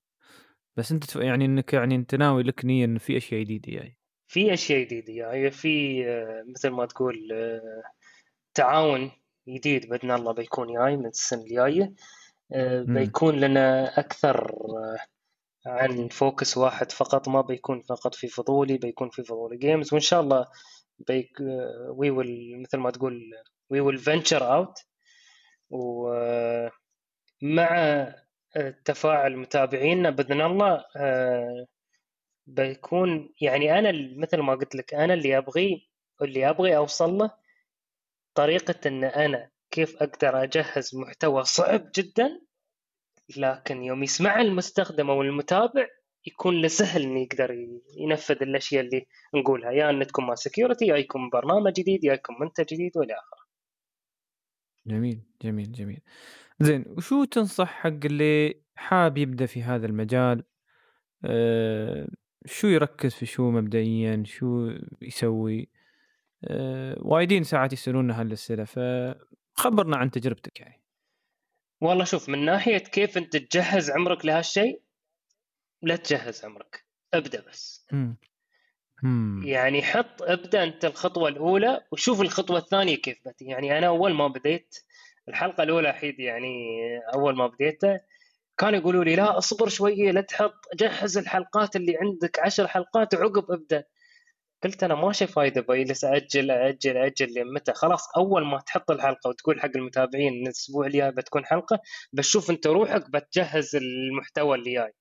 بس أنت يعني إنك يعني أنت ناوي لك نية إنه في أشياء جديدة جاية. في أشياء جديدة. جاية في آه، مثل ما تقول آه، تعاون جديد بإذن الله بيكون جاي من السنة الجاية. آه، بيكون لنا أكثر عن focus واحد فقط. ما بيكون فقط في فضولي بيكون في فضولي Games وإن شاء الله بيك we will مثل ما تقول we will venture out ومع تفاعل متابعينا بإذن الله بيكون يعني أنا مثل ما قلت لك أنا اللي أبغيه اللي أبغي أوصل له طريقة إن أنا كيف أقدر أجهز محتوى صعب جدا لكن يوم يسمع المستخدم أو المتابع يكون له سهل إنه يقدر ينفذ الأشياء اللي نقولها يا إن تكون مال سكيورتي يا يكون برنامج جديد يا يكون منتج جديد وإلى آخره. جميل جميل جميل. زين وشو تنصح حق اللي حاب يبدأ في هذا المجال أه شو يركز في شو مبدئيا؟ شو يسوي؟ أه وايدين ساعات يسالونا هالاسئله فخبرنا عن تجربتك يعني. والله شوف من ناحية كيف أنت تجهز عمرك لهالشيء لا تجهز عمرك ابدأ بس. مم. مم. يعني حط ابدأ أنت الخطوة الأولى وشوف الخطوة الثانية كيف بتي يعني أنا أول ما بديت الحلقة الأولى حيد يعني أول ما بديتها كانوا يقولوا لي لا اصبر شوية لا تحط جهز الحلقات اللي عندك عشر حلقات وعقب ابدأ. قلت أنا ماشي فايدة بجلس أجل أجل أجل لين متى؟ خلاص أول ما تحط الحلقة وتقول حق المتابعين إن الأسبوع الجاي بتكون حلقة بتشوف أنت روحك بتجهز المحتوى اللي جاي.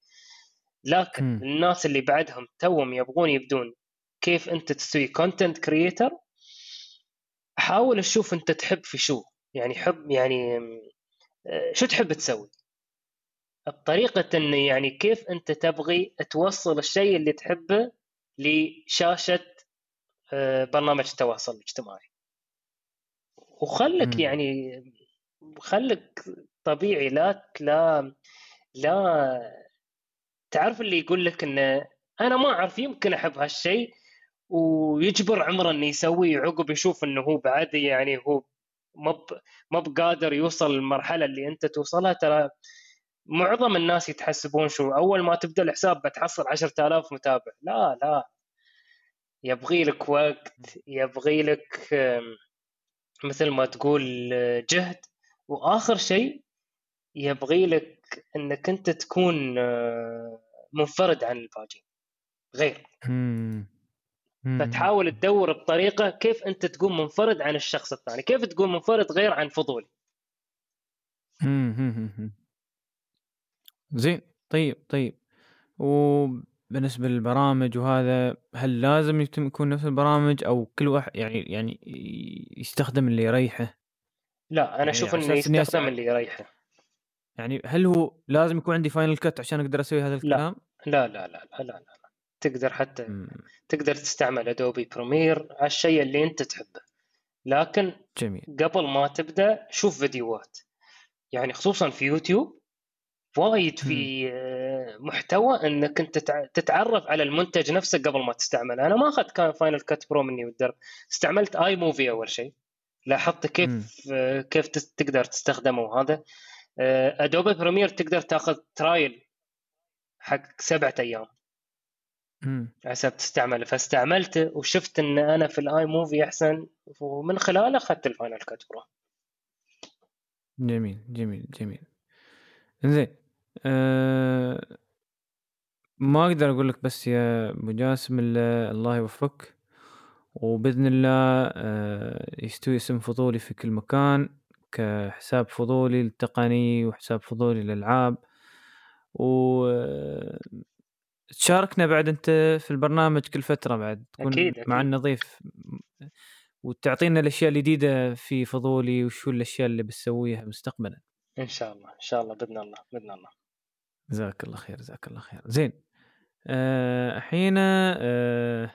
لكن مم. الناس اللي بعدهم توهم يبغون يبدون كيف أنت تسوي content creator حاول تشوف أنت تحب في شو. يعني حب يعني آه، شو تحب تسوي؟ بطريقة انه يعني كيف أنت تبغي توصل الشيء اللي تحبه لشاشة آه، برنامج التواصل الاجتماعي وخلك. يعني خلك طبيعي لا لا لا تعرف اللي يقول لك انه أنا ما أعرف يمكن أحب هالشيء ويجبر عمره إنه يسويه عقب يشوف إنه هو بعد يعني هو ما ما بقادر يوصل للمرحلة اللي أنت توصلها ترى معظم الناس يتحسبون شو أول ما تبدأ الحساب بتحصل 10000 متابع. لا لا. يبغي لك وقت يبغي لك مثل ما تقول آه، جهد. وآخر شيء يبغي لك إنك أنت تكون آه، منفرد عن الباقيين غير. فتحاول تدور بطريقة كيف أنت تكون منفرد عن الشخص الثاني. كيف تكون منفرد غير عن فضولي. زين طيب طيب وبالنسبة للبرامج وهذا هل لازم يتم يكون نفس البرامج أو كل واحد يعني يعني يستخدم اللي يريحه لا أنا يعني على إنه أساس إني يستخدم. اللي يريحه يعني هل هو لازم يكون عندي Final Cut عشان أقدر أسوي هذا الكلام؟ لا لا لا لا لا, لا. تقدر حتى مم. تقدر تستعمل Adobe Premiere على الشيء اللي أنت تحبه لكن جميل قبل ما تبدأ شوف فيديوهات يعني خصوصا في يوتيوب وايد في آه، محتوى إنك أنت تع- تتعرف على المنتج نفسه قبل ما تستعمله. أنا ما أخذت كان Final Cut Pro مني والدرب استعملت iMovie أول شيء. لاحظت. كيف آه، كيف تقدر تستخدمه وهذا. Adobe Premiere تقدر تاخذ trial حق سبعة أيام. حسب تستعمله. فاستعملته وشفت إن أنا في ال iMovie أحسن. ومن خلاله أخذت ال Final Cut Pro جميل جميل جميل. زين أه ما أقدر أقول لك بس يا أبو جاسم إلا الله يوفقك. وبإذن الله أه يستوي اسم فضولي في كل مكان كحساب فضولي للتقني وحساب فضولي للألعاب. و آه، تشاركنا بعد أنت في البرنامج كل فترة بعد تكون أكيد، أكيد. معنا ضيف وتعطينا الأشياء الجديده في فضولي وشو الأشياء اللي بتسويها مستقبلا. إن شاء الله إن شاء الله بإذن الله بإذن الله. جزاك الله خير جزاك الله خير. زين. آه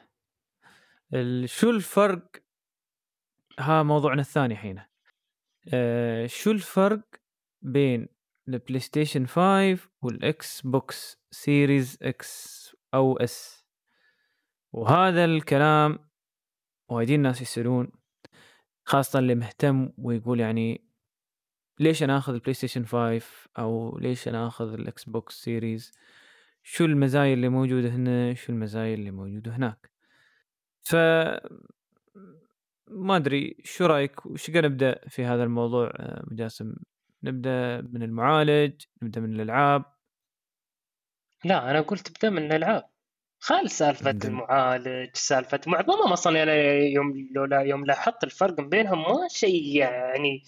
ال- شو الفرق؟ ها موضوعنا الثاني الحين آه شو الفرق بين ال PlayStation 5 وال Xbox Series X أو S وهذا الكلام وايدين الناس يسألون خاصة اللي مهتم ويقول يعني ليش أنا آخذ ال PlayStation 5 أو ليش أنا آخذ ال Xbox Series شو المزايا اللي موجودة هنا؟ شو المزايا اللي موجودة هناك؟ ف ما أدري شو رأيك؟ وش نبدأ في هذا الموضوع؟ آه، جاسم نبدأ من المعالج؟ نبدأ من الألعاب؟ لا أنا قلت ابدأ من الألعاب. خل سالفة نبدأ. المعالج سالفة معظمهم أصلا أنا يوم لولا يوم لاحظت الفرق بينهم ما شيء يعني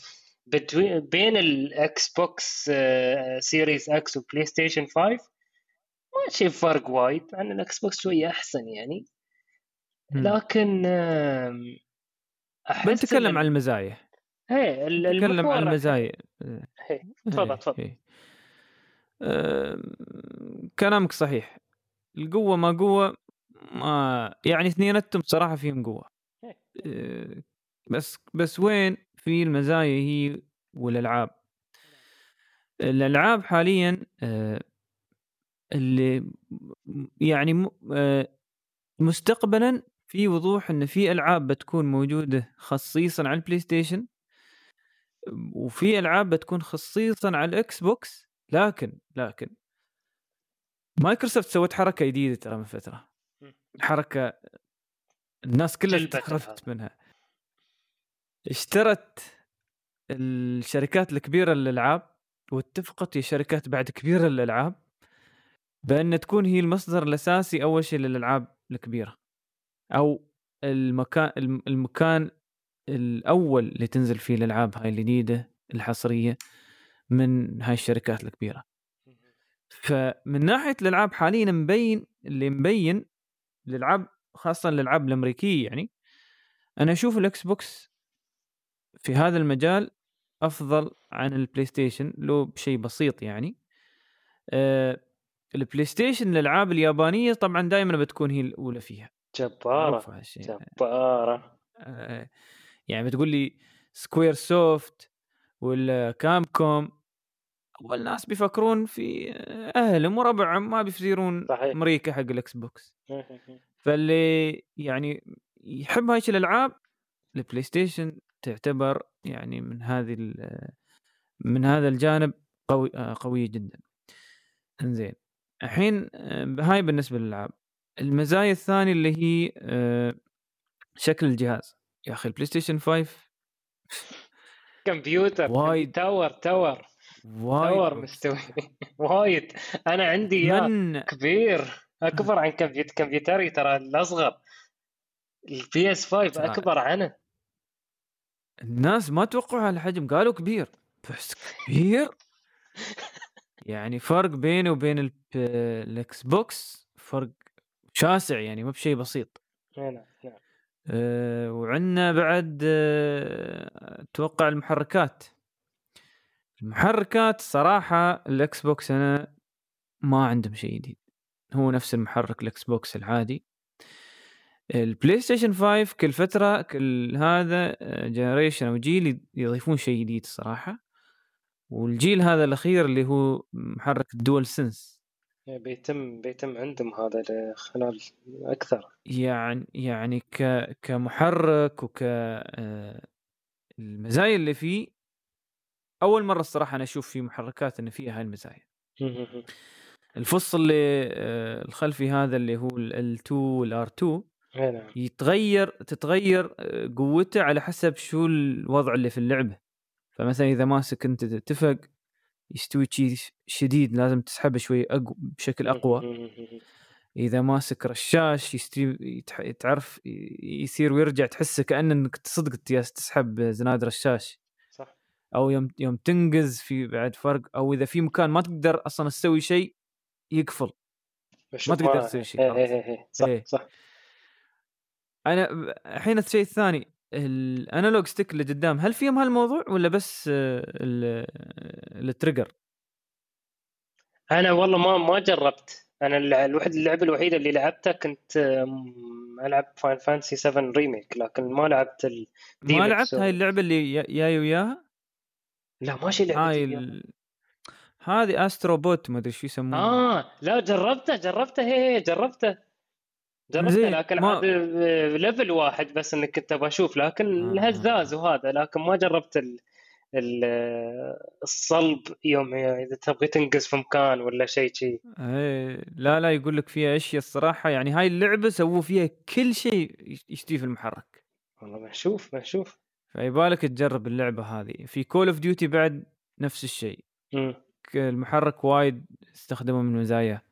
بين ال Xbox Series X وبلاي ستيشن 5 ما شيء فرق وايد. عن الاكس بوكس شوية أحسن يعني. لكن أحس بنتكلم عن المزايا. إيه نتكلم عن المزايا. تفضل تفضل. كلامك صحيح. القوة ما قوة ما يعني اثنيناتهم صراحة فيهم قوة. إيه. آه، بس بس وين في المزايا هي والألعاب. الألعاب حاليا آه، اللي يعني م- آه، مستقبلا في وضوح إن في ألعاب بتكون موجودة خصيصا على البلاي ستيشن وفي ألعاب بتكون خصيصا على الاكس بوكس لكن لكن مايكروسوفت سوت حركة جديدة ترى من فترة. حركة الناس كلها جلبت استغربت منها. اشترت الشركات الكبيرة للألعاب واتفقت هي شركات بعد كبيرة للألعاب بأن تكون هي المصدر الأساسي أول شيء للألعاب الكبيرة أو المكان الم- المكان الأول اللي تنزل فيه الألعاب هاي الجديدة الحصرية من هاي الشركات الكبيرة. فمن ناحية الألعاب حاليا مبين اللي مبين الالعاب خاصة الألعاب الأمريكية يعني أنا أشوف الإكس بوكس في هذا المجال أفضل عن البلاي ستيشن لو بشيء بسيط يعني. آه البلاي ستيشن الألعاب اليابانية طبعا دائما بتكون هي الأولى فيها. جبارة جبارة. آه، يعني بتقول لي Squaresoft ولا Capcom أول ناس بيفكرون في أهلهم وربعهم ما بيفزيرون صحيح. أمريكا حق الإكس بوكس. فاللي يعني يحب هاي الألعاب البلاي ستيشن تعتبر يعني من هذه من هذا الجانب قوي آه، قوية جدا. إنزين. الحين آه، هاي بالنسبة للألعاب. المزايا الثانية اللي هي آه، شكل الجهاز. يا أخي البلاي ستيشن 5 كمبيوتر. وايد. tower tower. وايد. tower. مستوي. وايد. أنا عندي إياه. من كبير. أكبر عن كمبيوتر كمبيوتري ترى الأصغر. ال PS 5 ترى- أكبر عنه. الناس ما توقعوا هالحجم قالوا كبير. بس كبير؟ يعني فرق بينه وبين ال- الإكس بوكس فرق شاسع يعني مو بشيء بسيط. نعم نعم. أه وعندنا بعد أه أتوقع المحركات. المحركات صراحة الإكس بوكس أنا ما عندهم شيء جديد. هو نفس المحرك الإكس بوكس العادي. البلاي ستيشن 5 كل فترة كل هذا generation أو جيل يضيفون شيء جديد صراحة. والجيل هذا الأخير اللي هو محرك ال DualSense بيتم بيتم عندهم هذا خلال أكثر. يعني يعني ك كمحرك وك آه، المزايا اللي فيه. أول مرة الصراحة أنا أشوف في محركات إن فيها هاي المزايا. الفص اللي آه، الخلفي هذا اللي هو ال L2 وال R2 اي نعم. يتغير تتغير آه، قوته على حسب شو الوضع اللي في اللعبة. فمثلا إذا ماسك أنت اتفق يستوي شي شديد لازم تسحبه شوي أقو بشكل أقوى. إذا ماسك رشاش يستوي تعرف يصير ويرجع تحسه كأنك صدق جالس تسحب زناد رشاش. صح. أو يوم يوم تنقز في بعد فرق أو إذا في مكان ما تقدر أصلا تسوي شيء يقفل. بشوف تقدر تسوي شيء إيه. إيه إيه صح. صح. أنا الحين الشيء الثاني ال analog stick اللي قدام هل فيهم هالموضوع ولا بس آه، ال- آه، ال trigger أنا والله ما ما جربت. أنا الوحد اللعبة الوحيدة اللي لعبتها كنت ألعب Final Fantasy 7 Remake لكن ما لعبت ال... ما لعبت هاي. اللعبة اللي جاي وياها؟ لا ماشي لعبة هاي. ال... هذه Astro Bot ما أدري شو يسمونها. آه لا جربته جربته هي هي جربته جربته لكن ما- هذا level واحد بس إنك كنت أبغى أشوف لكن آه. الهزاز وهذا لكن ما جربت ال... ال... الصلب يوم إذا تبغي تنقز في مكان ولا شيء شيء إيه لا لا يقول لك فيها أشياء الصراحة يعني هاي اللعبة سووا فيها كل شيء يشتي في المحرك. والله بنشوف بنشوف فيبالك تجرب اللعبة هذه. في Call of Duty بعد نفس الشيء. المحرك وايد استخدمه من مزاياه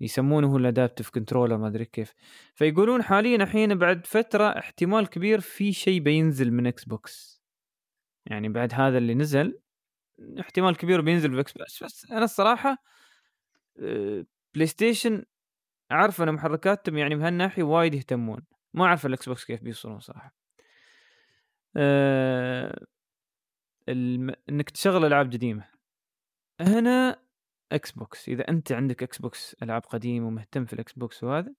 يسمونه ال adaptive controller ما أدري كيف. فيقولون حاليا الحين بعد فترة احتمال كبير في شيء بينزل من إكس بوكس يعني بعد هذا اللي نزل احتمال كبير بينزل في إكس بوكس بس أنا الصراحة آه، بلاي ستيشن أعرف إن محركاتهم يعني بهالناحية وايد يهتمون. ما أعرف الاكس بوكس كيف بيوصلون صراحة. الم... إنك تشغل ألعاب قديمة. هنا إكس بوكس إذا أنت عندك إكس بوكس ألعاب قديمة ومهتم في الإكس بوكس وهذا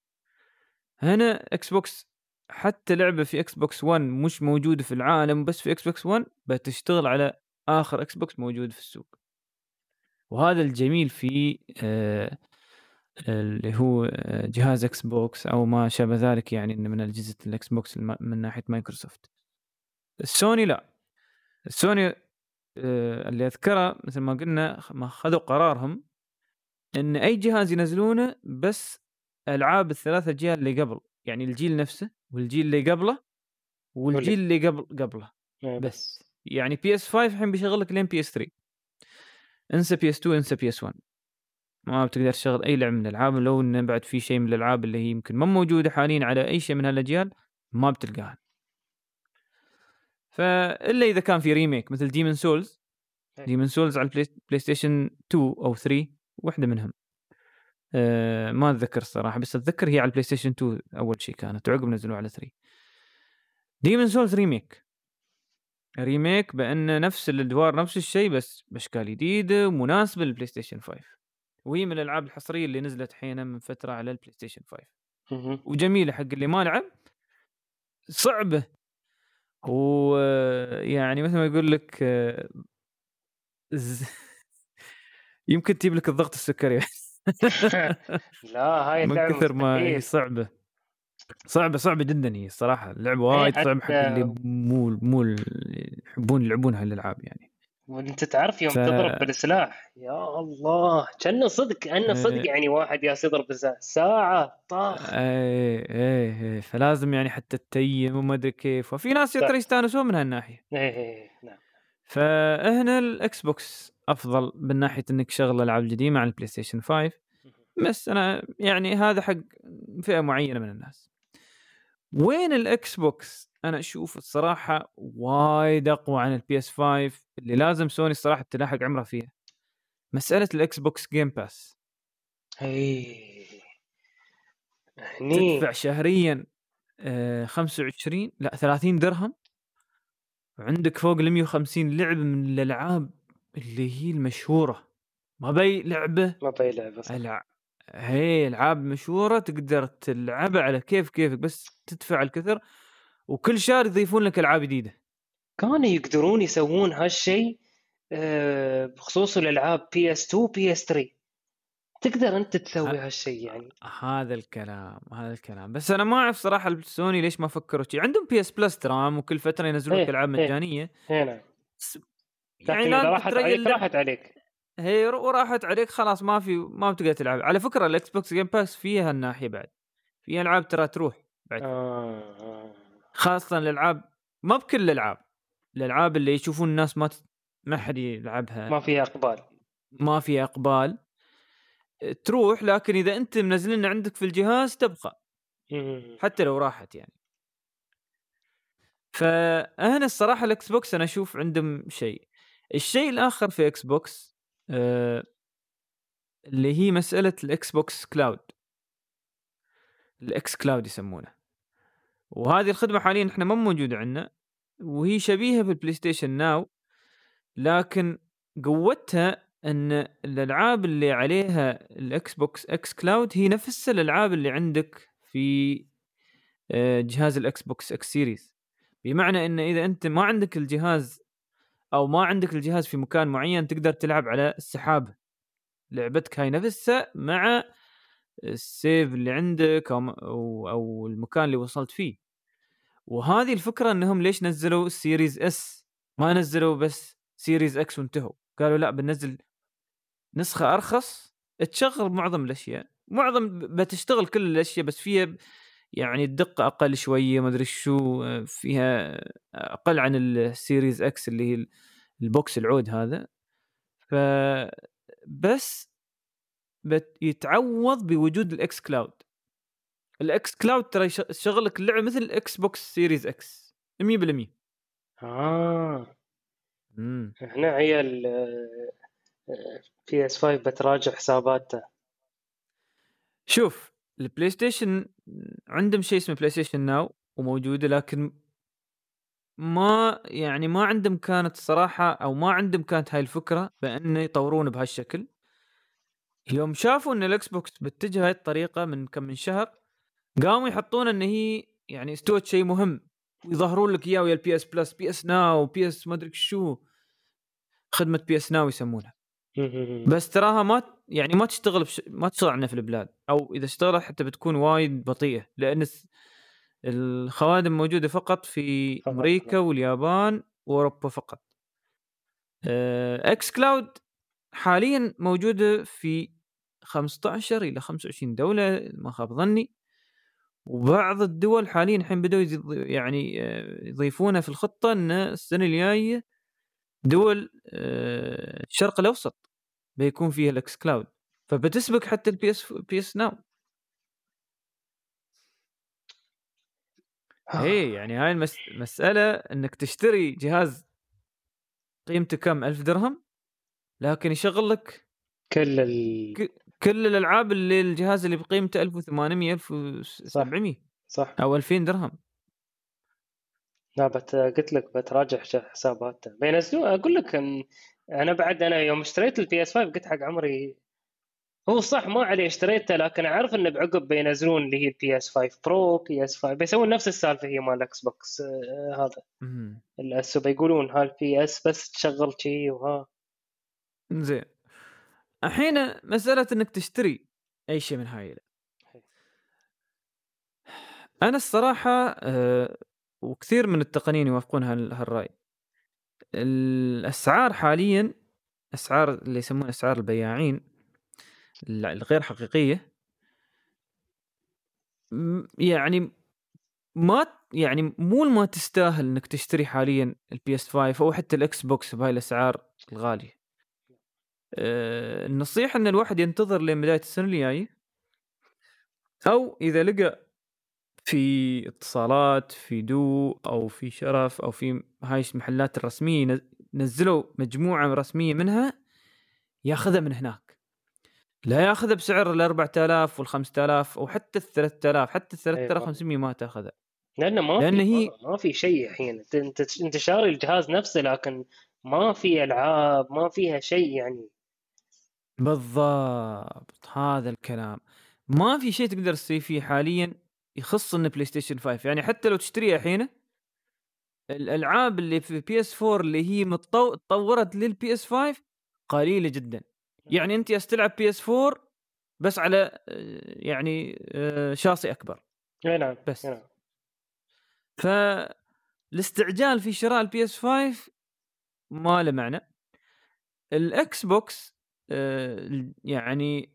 هنا إكس بوكس حتى لعبة في إكس بوكس 1 مش موجودة في العالم بس في إكس بوكس 1 بتشتغل على آخر إكس بوكس موجود في السوق. وهذا الجميل في آه اللي هو آه، جهاز إكس بوكس أو ما شابه ذلك يعني من اجهزه الإكس بوكس من ناحية مايكروسوفت. السوني لا. سوني آه، اللي أذكره مثل ما قلنا ما خذوا قرارهم إن أي جهاز ينزلونه بس ألعاب الثلاث اجيال اللي قبل يعني الجيل نفسه والجيل اللي قبله والجيل اللي قبل قبله إيه، بس. يعني PS 5 الحين بيشغل لك لين PS 3 انسى PS 2 انسى PS 1 ما بتقدر تشغل أي لعبة من الألعاب لو انه بعد في شيء من الألعاب اللي هي يمكن ما موجودة حاليا على أي شيء من هالأجيال ما بتلقاها. فإلا إذا كان في remake مثل Demon's Souls. Demon's Souls على البلاي بلاي ستيشن 2 أو 3 واحدة منهم. أه ما أتذكر الصراحة بس أتذكر هي على ال PlayStation 2 أول شيء كانت وعقب نزلوها على 3 Demon's Souls remake remake بأن نفس الأدوار نفس الشيء بس بأشكال جديدة ومناسبة لل PlayStation 5 وهي من الألعاب الحصرية اللي نزلت حينها من فترة على ال PlayStation 5 مهم. وجميلة حق اللي ما لعب. صعبة. ويعني مثل ما يقول لك آه، ز- يمكن تجيب لك الضغط السكري. لا هاي من كثر ما هي صعبة. صعبة صعبة جدا هي الصراحة. اللعبة وايد صعبة حق اللي مو مو يحبون يلعبون هالألعاب يعني. وانت تعرف يوم ف- تضرب بالسلاح. يا الله كأنه صدق صدق إيه. يعني واحد ياس يضرب بالسلاح. ساعة طاخ. إيه إيه إيه. فلازم يعني حتى تتيم وما أدري كيف. وفي ناس. ترى يستانسون من هالناحية. إيه إيه نعم. فهنا ال Xbox أفضل من ناحية إنك شغل ألعاب جديدة عن ال PlayStation 5 بس أنا يعني هذا حق فئة معينة من الناس. وين ال Xbox أنا أشوف الصراحة وايد أقوى عن ال PS 5 اللي لازم سوني الصراحة تلاحق عمرها فيها. مسألة ال Xbox Game Pass إيه. هني تدفع شهريا آه، 25 لا 30 درهم. وعندك فوق ال 150 لعبة من الألعاب اللي هي المشهورة. مب أي لعبة مب أي لعبة صح. الع... هي ألعاب مشهورة تقدر تلعبها على كيف كيفك بس تدفع الكثر. وكل شهر يضيفون لك ألعاب جديدة. كانوا يقدرون يسوون هالشيء آه، بخصوص الألعاب PS 2 PS 3 تقدر أنت تسوي هالشيء يعني. هذا الكلام هذا الكلام. بس أنا ما أعرف صراحة سوني ليش ما فكروا شيء عندهم PS Plus تراهم وكل فترة ينزلون لك إيه، ألعاب إيه. مجانية. هنا بس- لكن يعني إذا لا راحت عليك راحت عليك. هي وراحت عليك خلاص ما في ما بتقدر تلعب. على فكرة ال Xbox Game Pass فيها الناحيه بعد. في ألعاب ترى تروح بعد. آه. خاصة الألعاب مب كل الألعاب الألعاب اللي يشوفون الناس ما ت... ما حد يلعبها. ما فيها إقبال. ما فيها إقبال. تروح لكن إذا أنت منزلين عندك في الجهاز تبقى. حتى لو راحت يعني. فهنا الصراحة ال Xbox أنا أشوف عندهم شيء. الشيء الآخر في Xbox آه اللي هي مسألة ال Xbox Cloud. ال xCloud يسمونه. وهذه الخدمة حاليا إحنا ما موجودة عندنا وهي شبيهة بال PlayStation Now لكن قوتها إن الألعاب اللي عليها ال Xbox xCloud هي نفس الألعاب اللي عندك في آه، جهاز ال Xbox X Series بمعنى إن إذا أنت ما عندك الجهاز أو ما عندك الجهاز في مكان معين تقدر تلعب على السحابه لعبتك هاي نفسها مع ال save اللي عندك أو أو, المكان اللي وصلت فيه. وهذه الفكرة إنهم ليش نزلوا ال Series S؟ ما نزلوا بس Series X وانتهوا. قالوا لا بننزل نسخة أرخص تشغل معظم الأشياء. معظم بتشتغل كل الأشياء بس فيها يعني الدقة أقل شوية ما أدري شو فيها أقل عن ال Series X اللي هي ال box العود هذا. ف بس يتعوض بوجود ال xCloud ال xCloud ترى يش- يشغل لك اللعبه مثل ال Xbox Series X 100% آه. امم هنا هي ال PS 5 بتراجع حساباتها. شوف ال PlayStation عندهم شيء اسمه PlayStation Now وموجودة لكن ما يعني ما عندهم كانت صراحة أو ما عندهم كانت هاي الفكرة بأن يطورون بهالشكل. يوم شافوا إن ال Xbox بتتجه هاي الطريقة من كم من شهر قاموا يحطون إن هي يعني استوت شيء مهم ويظهرون لك إياه ويا ال PS Plus PS Now PS ما أدري شو خدمة PS Now يسمونها. بس تراها ما يعني ما تشتغل بش... ما تشتغل عندنا في البلاد. أو إذا اشتغلت حتى بتكون وايد بطيئة لأن الخوادم موجودة فقط في أمريكا. واليابان وأوروبا فقط. xCloud حاليا موجودة في 15 إلى 25 دولة ما خاب ظني. وبعض الدول حاليا الحين بدأوا يعني آه، يضيفونها في الخطة إن السنة الجاية دول آه، الشرق الأوسط بيكون فيها ال xCloud فبتسبق حتى ال PS PS Now اي يعني هاي المساله إنك تشتري جهاز قيمته كم؟ ألف درهم؟ لكن يشغل لك كل ال... كل الألعاب اللي الجهاز اللي بقيمته 1800 1700 صح, صح. أو 2000 درهم. لا بت قلت لك بتراجع حساباته. بينزلوا أقول لك إن أنا بعد أنا يوم اشتريت ال PS 5 قلت حق عمري هو صح ما عليه اشتريته لكن أعرف إنه بعقب بينزلون اللي هي ال PS 5 Pro PS 5 بيسوون نفس السالفة هي مال ال Xbox آه هذا. بيقولون هال PS بس تشغل شي وها. زين. الحين مسألة إنك تشتري أي شيء من هاي أنا الصراحة أه وكثير من التقنيين يوافقون هالرأي. الأسعار حاليا أسعار اللي يسمونها أسعار البياعين الغير حقيقية يعني ما يعني مو ما تستاهل إنك تشتري حاليا ال PS 5 أو حتى ال Xbox بهاي الأسعار الغالية. النصيحة إن الواحد ينتظر لين بداية السنة الجايه أو إذا لقى في اتصالات في دو أو في شرف أو في هاي المحلات الرسمية نزلوا مجموعة رسمية منها ياخذها من هناك. لا ياخذها بسعر ال 4000 وال 5000 أو حتى ال 3000 حتى ال 3500 ما تاخذها. لأنه ما لأن في هي... ما في شيء الحين. أنت أنت شاري الجهاز نفسه لكن ما في ألعاب ما فيها شيء يعني. بالضبط هذا الكلام. ما في شيء تقدر تسوي فيه حاليا يخص إن بلاي ستيشن 5 يعني حتى لو تشتريها الحين الألعاب اللي في PS 4 اللي هي متطورت لل PS 5 قليلة جدا. يعني أنت تلعب PS 4 بس على يعني آه، شاصي أكبر. أي نعم بس. نعم. فالاستعجال في شراء ال PS 5 ما له معنى. ال Xbox آه، يعني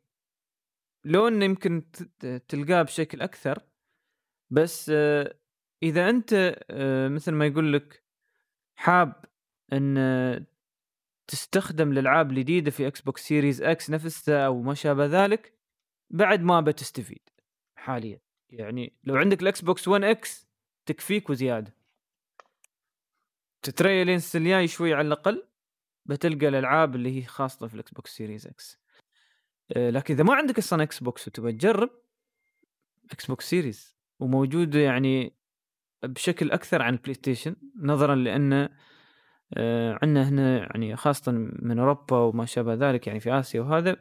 لو انه يمكن تلقاه بشكل أكثر بس آه، إذا أنت مثل ما يقول لك حاب إن تستخدم الألعاب الجديدة في Xbox Series X نفسها أو ما شابه ذلك بعد ما بتستفيد حاليا. يعني لو عندك ال Xbox 1 X تكفيك وزيادة. تتريا لين الجاي شوي على الأقل. بتلقى الألعاب اللي هي خاصة في ال Xbox Series X لكن إذا ما عندك أصلا Xbox وتبغى تجرب Xbox Series وموجود يعني بشكل أكثر عن ال PlayStation نظرا لأن آه، عندنا هنا يعني خاصة من أوروبا وما شابه ذلك يعني في آسيا وهذا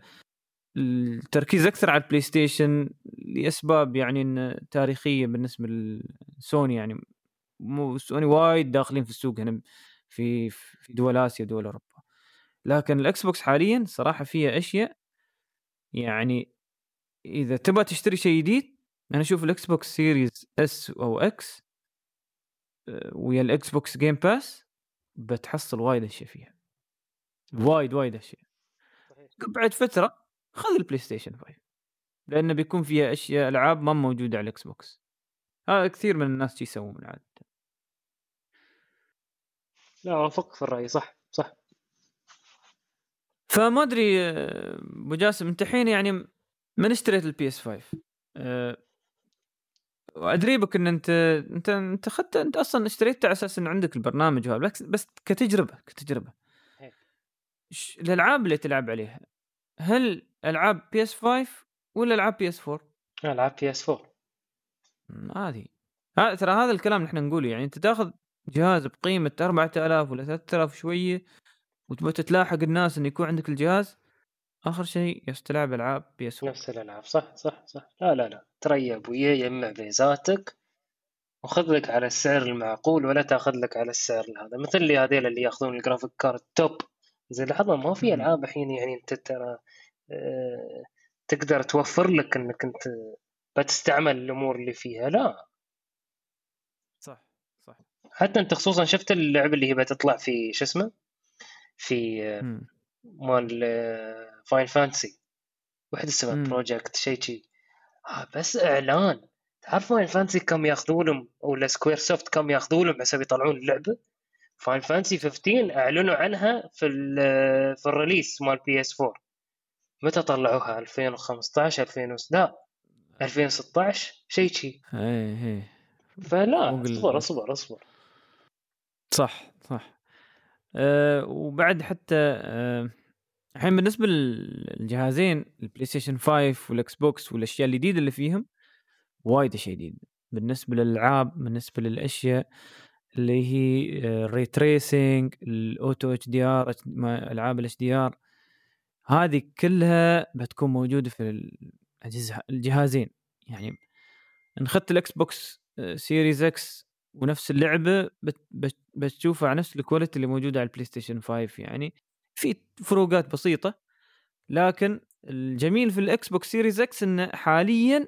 التركيز أكثر على ال PlayStation لأسباب يعني إن تاريخية بالنسبة لسوني يعني مو سوني وايد داخلين في السوق هنا في في دول آسيا ودول أوروبا. لكن ال Xbox حاليا صراحة فيها أشياء يعني إذا تبغى تشتري شيء جديد أنا أشوف ال Xbox Series S أو X آه، ويا ال Xbox Game Pass بتحصل وايد أشياء فيها. وايد وايد أشياء. بعد فترة خذ ال PlayStation 5 لأنه بيكون فيها أشياء ألعاب ما موجودة على ال Xbox. هذا كثير من الناس يسوون عاده لا أوافقك في الرأي صح. فما أدري أبو جاسم أنت الحين يعني من اشتريت ال PS 5 وادري بك إن أنت أنت أنت اخذت أنت أصلا اشتريته على أساس إن عندك البرنامج وهذا بس كتجربة كتجربة. الألعاب اللي تلعب عليها هل ألعاب PS 5 ولا ألعاب PS 4؟ ألعاب PS 4 هذه. ترى هذا الكلام اللي إحنا نقوله يعني أنت تاخذ جهاز بقيمة 4000 ولا 3000 شوية وتبغى تتلاحق الناس انه يكون عندك الجهاز آخر شيء يس تلعب ألعاب بي إس نفس الألعاب صح صح صح. لا لا لا. تريا ابويا يجمع بيزاتك وخذ لك على السعر المعقول ولا تأخذ لك على السعر هذا. مثل اللي هذيل اللي يأخذون الجرافيك كارد توب زي لحظة ما في ألعاب الحين يعني أنت ترى آه تقدر توفر لك إنك أنت بتستعمل الأمور اللي فيها. لا. صح صح. حتى أنت خصوصا شفت اللعبة اللي هي بتطلع في شو اسمه؟ في آه،. مال فاين فانسي واحد اسمه. بروجكت شيء شي آه بس إعلان. تعرف فاين فانسي كم ياخذوا لهم؟ ولا سكوير سوفت كم ياخذوا لهم حسب يطلعون اللعبة؟ فاين فانسي 15 إعلنوا عنها في ال- في الريليس مال بي اس 4 متى طلعوها؟ 2015 2000 لا 2016 شيء شي إيه إيه. فلا اصبر اصبر اصبر. صح صح. أه وبعد حتى أه الحين بالنسبة للجهازين ال PlayStation 5 وال Xbox والاشياء الجديده اللي فيهم وايد أشياء جديدة. بالنسبة للألعاب بالنسبة للأشياء اللي هي ال ray tracing ال auto HDR ألعاب ال HDR هذه كلها بتكون موجودة في الجهازين. يعني إن اخذت ال Xbox Series X ونفس اللعبة بت بت بتشوفها على نفس ال quality اللي موجودة على ال PlayStation 5 يعني. في فروقات بسيطة لكن الجميل في ال Xbox Series X انه حاليا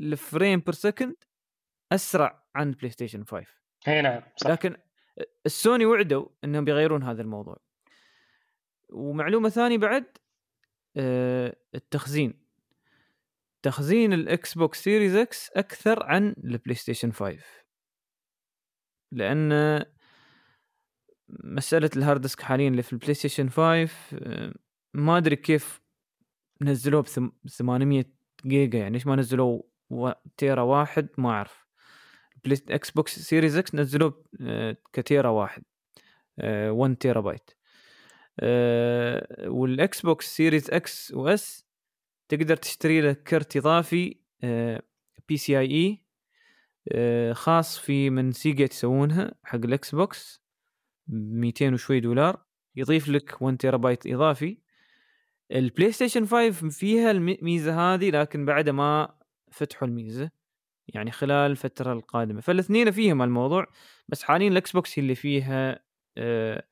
ال frame per second أسرع عن ال PlayStation 5 إي نعم صح. لكن السوني وعدوا إنهم بيغيرون هذا الموضوع. ومعلومة ثانية بعد آه، التخزين. تخزين ال Xbox Series X أكثر عن ال PlayStation 5 لأن مسألة ال hard disk حاليا اللي في ال PlayStation 5 آه، ما أدري كيف نزلوه ب 800 جيجا يعني ليش ما نزلوه tera واحد ما أعرف. بلاي Xbox Series X نزلوه كتيرا واحد آه، 1 تيرا بايت وال Xbox Series X و S تقدر تشتري له كرت إضافي PCIe خاص في من سيجا يسوونها حق ال Xbox ب 200 وشوي دولار يضيف لك 1 تيرا بايت إضافي. البلاي ستيشن 5 فيها الميزه هذه لكن بعد ما فتحوا الميزة يعني خلال الفترة القادمة. فالاثنين فيهم الموضوع بس حاليا ال Xbox هي اللي فيها آه،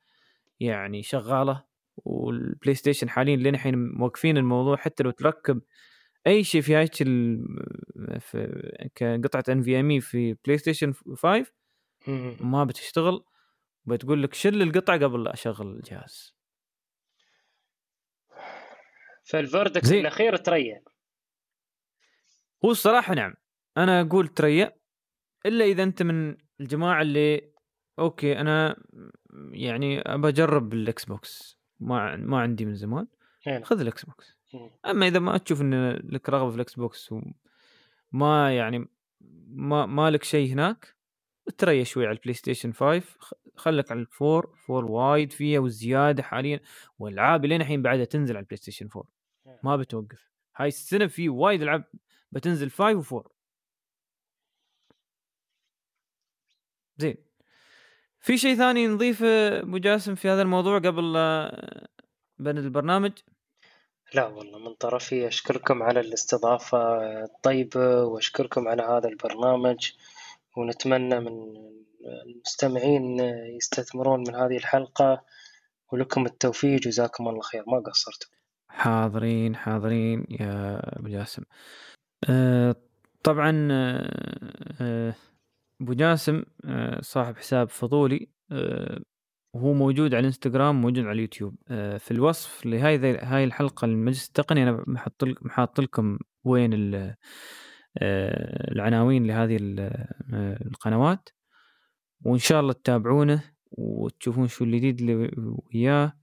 يعني شغالة والبلاي ستيشن حاليا لين الحين موقفين الموضوع حتى لو تركب أي شيء في هيك ال- في كقطعة NVMe في بلاي ستيشن 5 مم. ما بتشتغل بتقول لك شل القطعة قبل لا أشغل الجهاز فال verdict زين. الأخير تريا هو الصراحة نعم أنا أقول تريا إلا إذا أنت من الجماعة اللي أوكي أنا يعني أبى أجرب ال Xbox ما ما عندي من زمان. خذ ال Xbox. أما إذا ما تشوف إن لك رغبة في ال Xbox وما يعني ما ما لك شيء هناك تريا شوي على البلاي ستيشن 5 خ- خلك على ال four four وايد فيها والزياده حاليا والألعاب لين الحين بعدها تنزل على البلاي ستيشن 4 ما بتوقف. هاي السنة في وايد ألعاب بتنزل 5 و4 زين. في شيء ثاني نضيفه أبو جاسم في هذا الموضوع قبل بند البرنامج؟ لا والله من طرفي أشكركم على الاستضافة الطيبة وأشكركم على هذا البرنامج ونتمنى من المستمعين يستثمرون من هذه الحلقة ولكم التوفيق جزاكم الله خير. ما قصرتم. حاضرين حاضرين يا أبو جاسم. آه، طبعا آه، آه، أبو جاسم صاحب حساب فضولي وهو موجود على الانستغرام موجود على اليوتيوب. آه، في الوصف لهاي ذي- هاي الحلقة المجلس التقني أنا محط محاط لكم وين آه، العناوين لهذه آه، القنوات. وإن شاء الله تتابعونه وتشوفون شو الجديد اللي وياه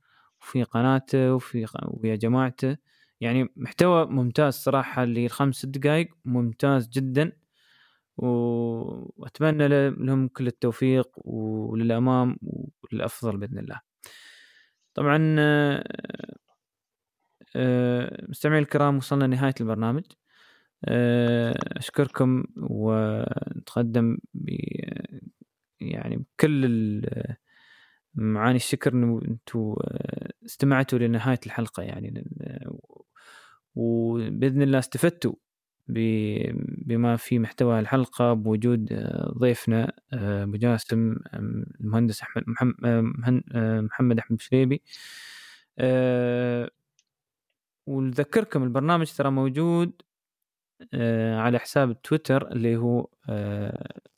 وفي قناته وفي ويا جماعته. يعني محتوى ممتاز صراحة اللي الخمس ست دقائق ممتاز جدا. وأتمنى لهم كل التوفيق وللأمام وللأفضل بإذن الله. طبعا آه، آه، مستمعي الكرام وصلنا لنهاية البرنامج. آه، أشكركم ونتقدم ب يعني بكل معاني الشكر إنه أنتم استمعتوا لنهاية الحلقة يعني وبإذن الله استفدتوا بما في محتوى الحلقة بوجود آه، ضيفنا آه، أبو جاسم آه، المهندس أحمد محمد محمد أحمد شليبي آه، ونذكركم البرنامج ترى موجود آه، على حساب التويتر اللي هو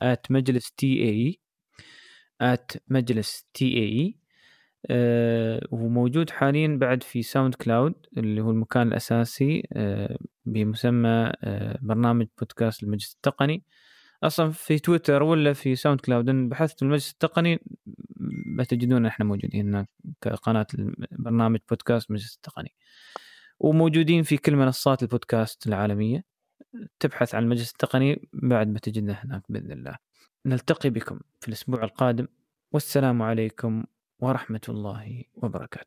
at مجلس TE at مجلس TE آه، وموجود حاليا بعد في SoundCloud اللي هو المكان الأساسي آه، بمسمى آه، برنامج بودكاست المجلس التقني. أصلا في تويتر ولا في SoundCloud إن بحثت المجلس التقني بتجدون إحنا موجودين هناك كقناة برنامج بودكاست المجلس التقني. وموجودين في كل منصات البودكاست العالمية. تبحث عن المجلس التقني بعد ما تجدنا هناك بإذن الله. نلتقي بكم في الأسبوع القادم. والسلام عليكم ورحمة الله وبركاته.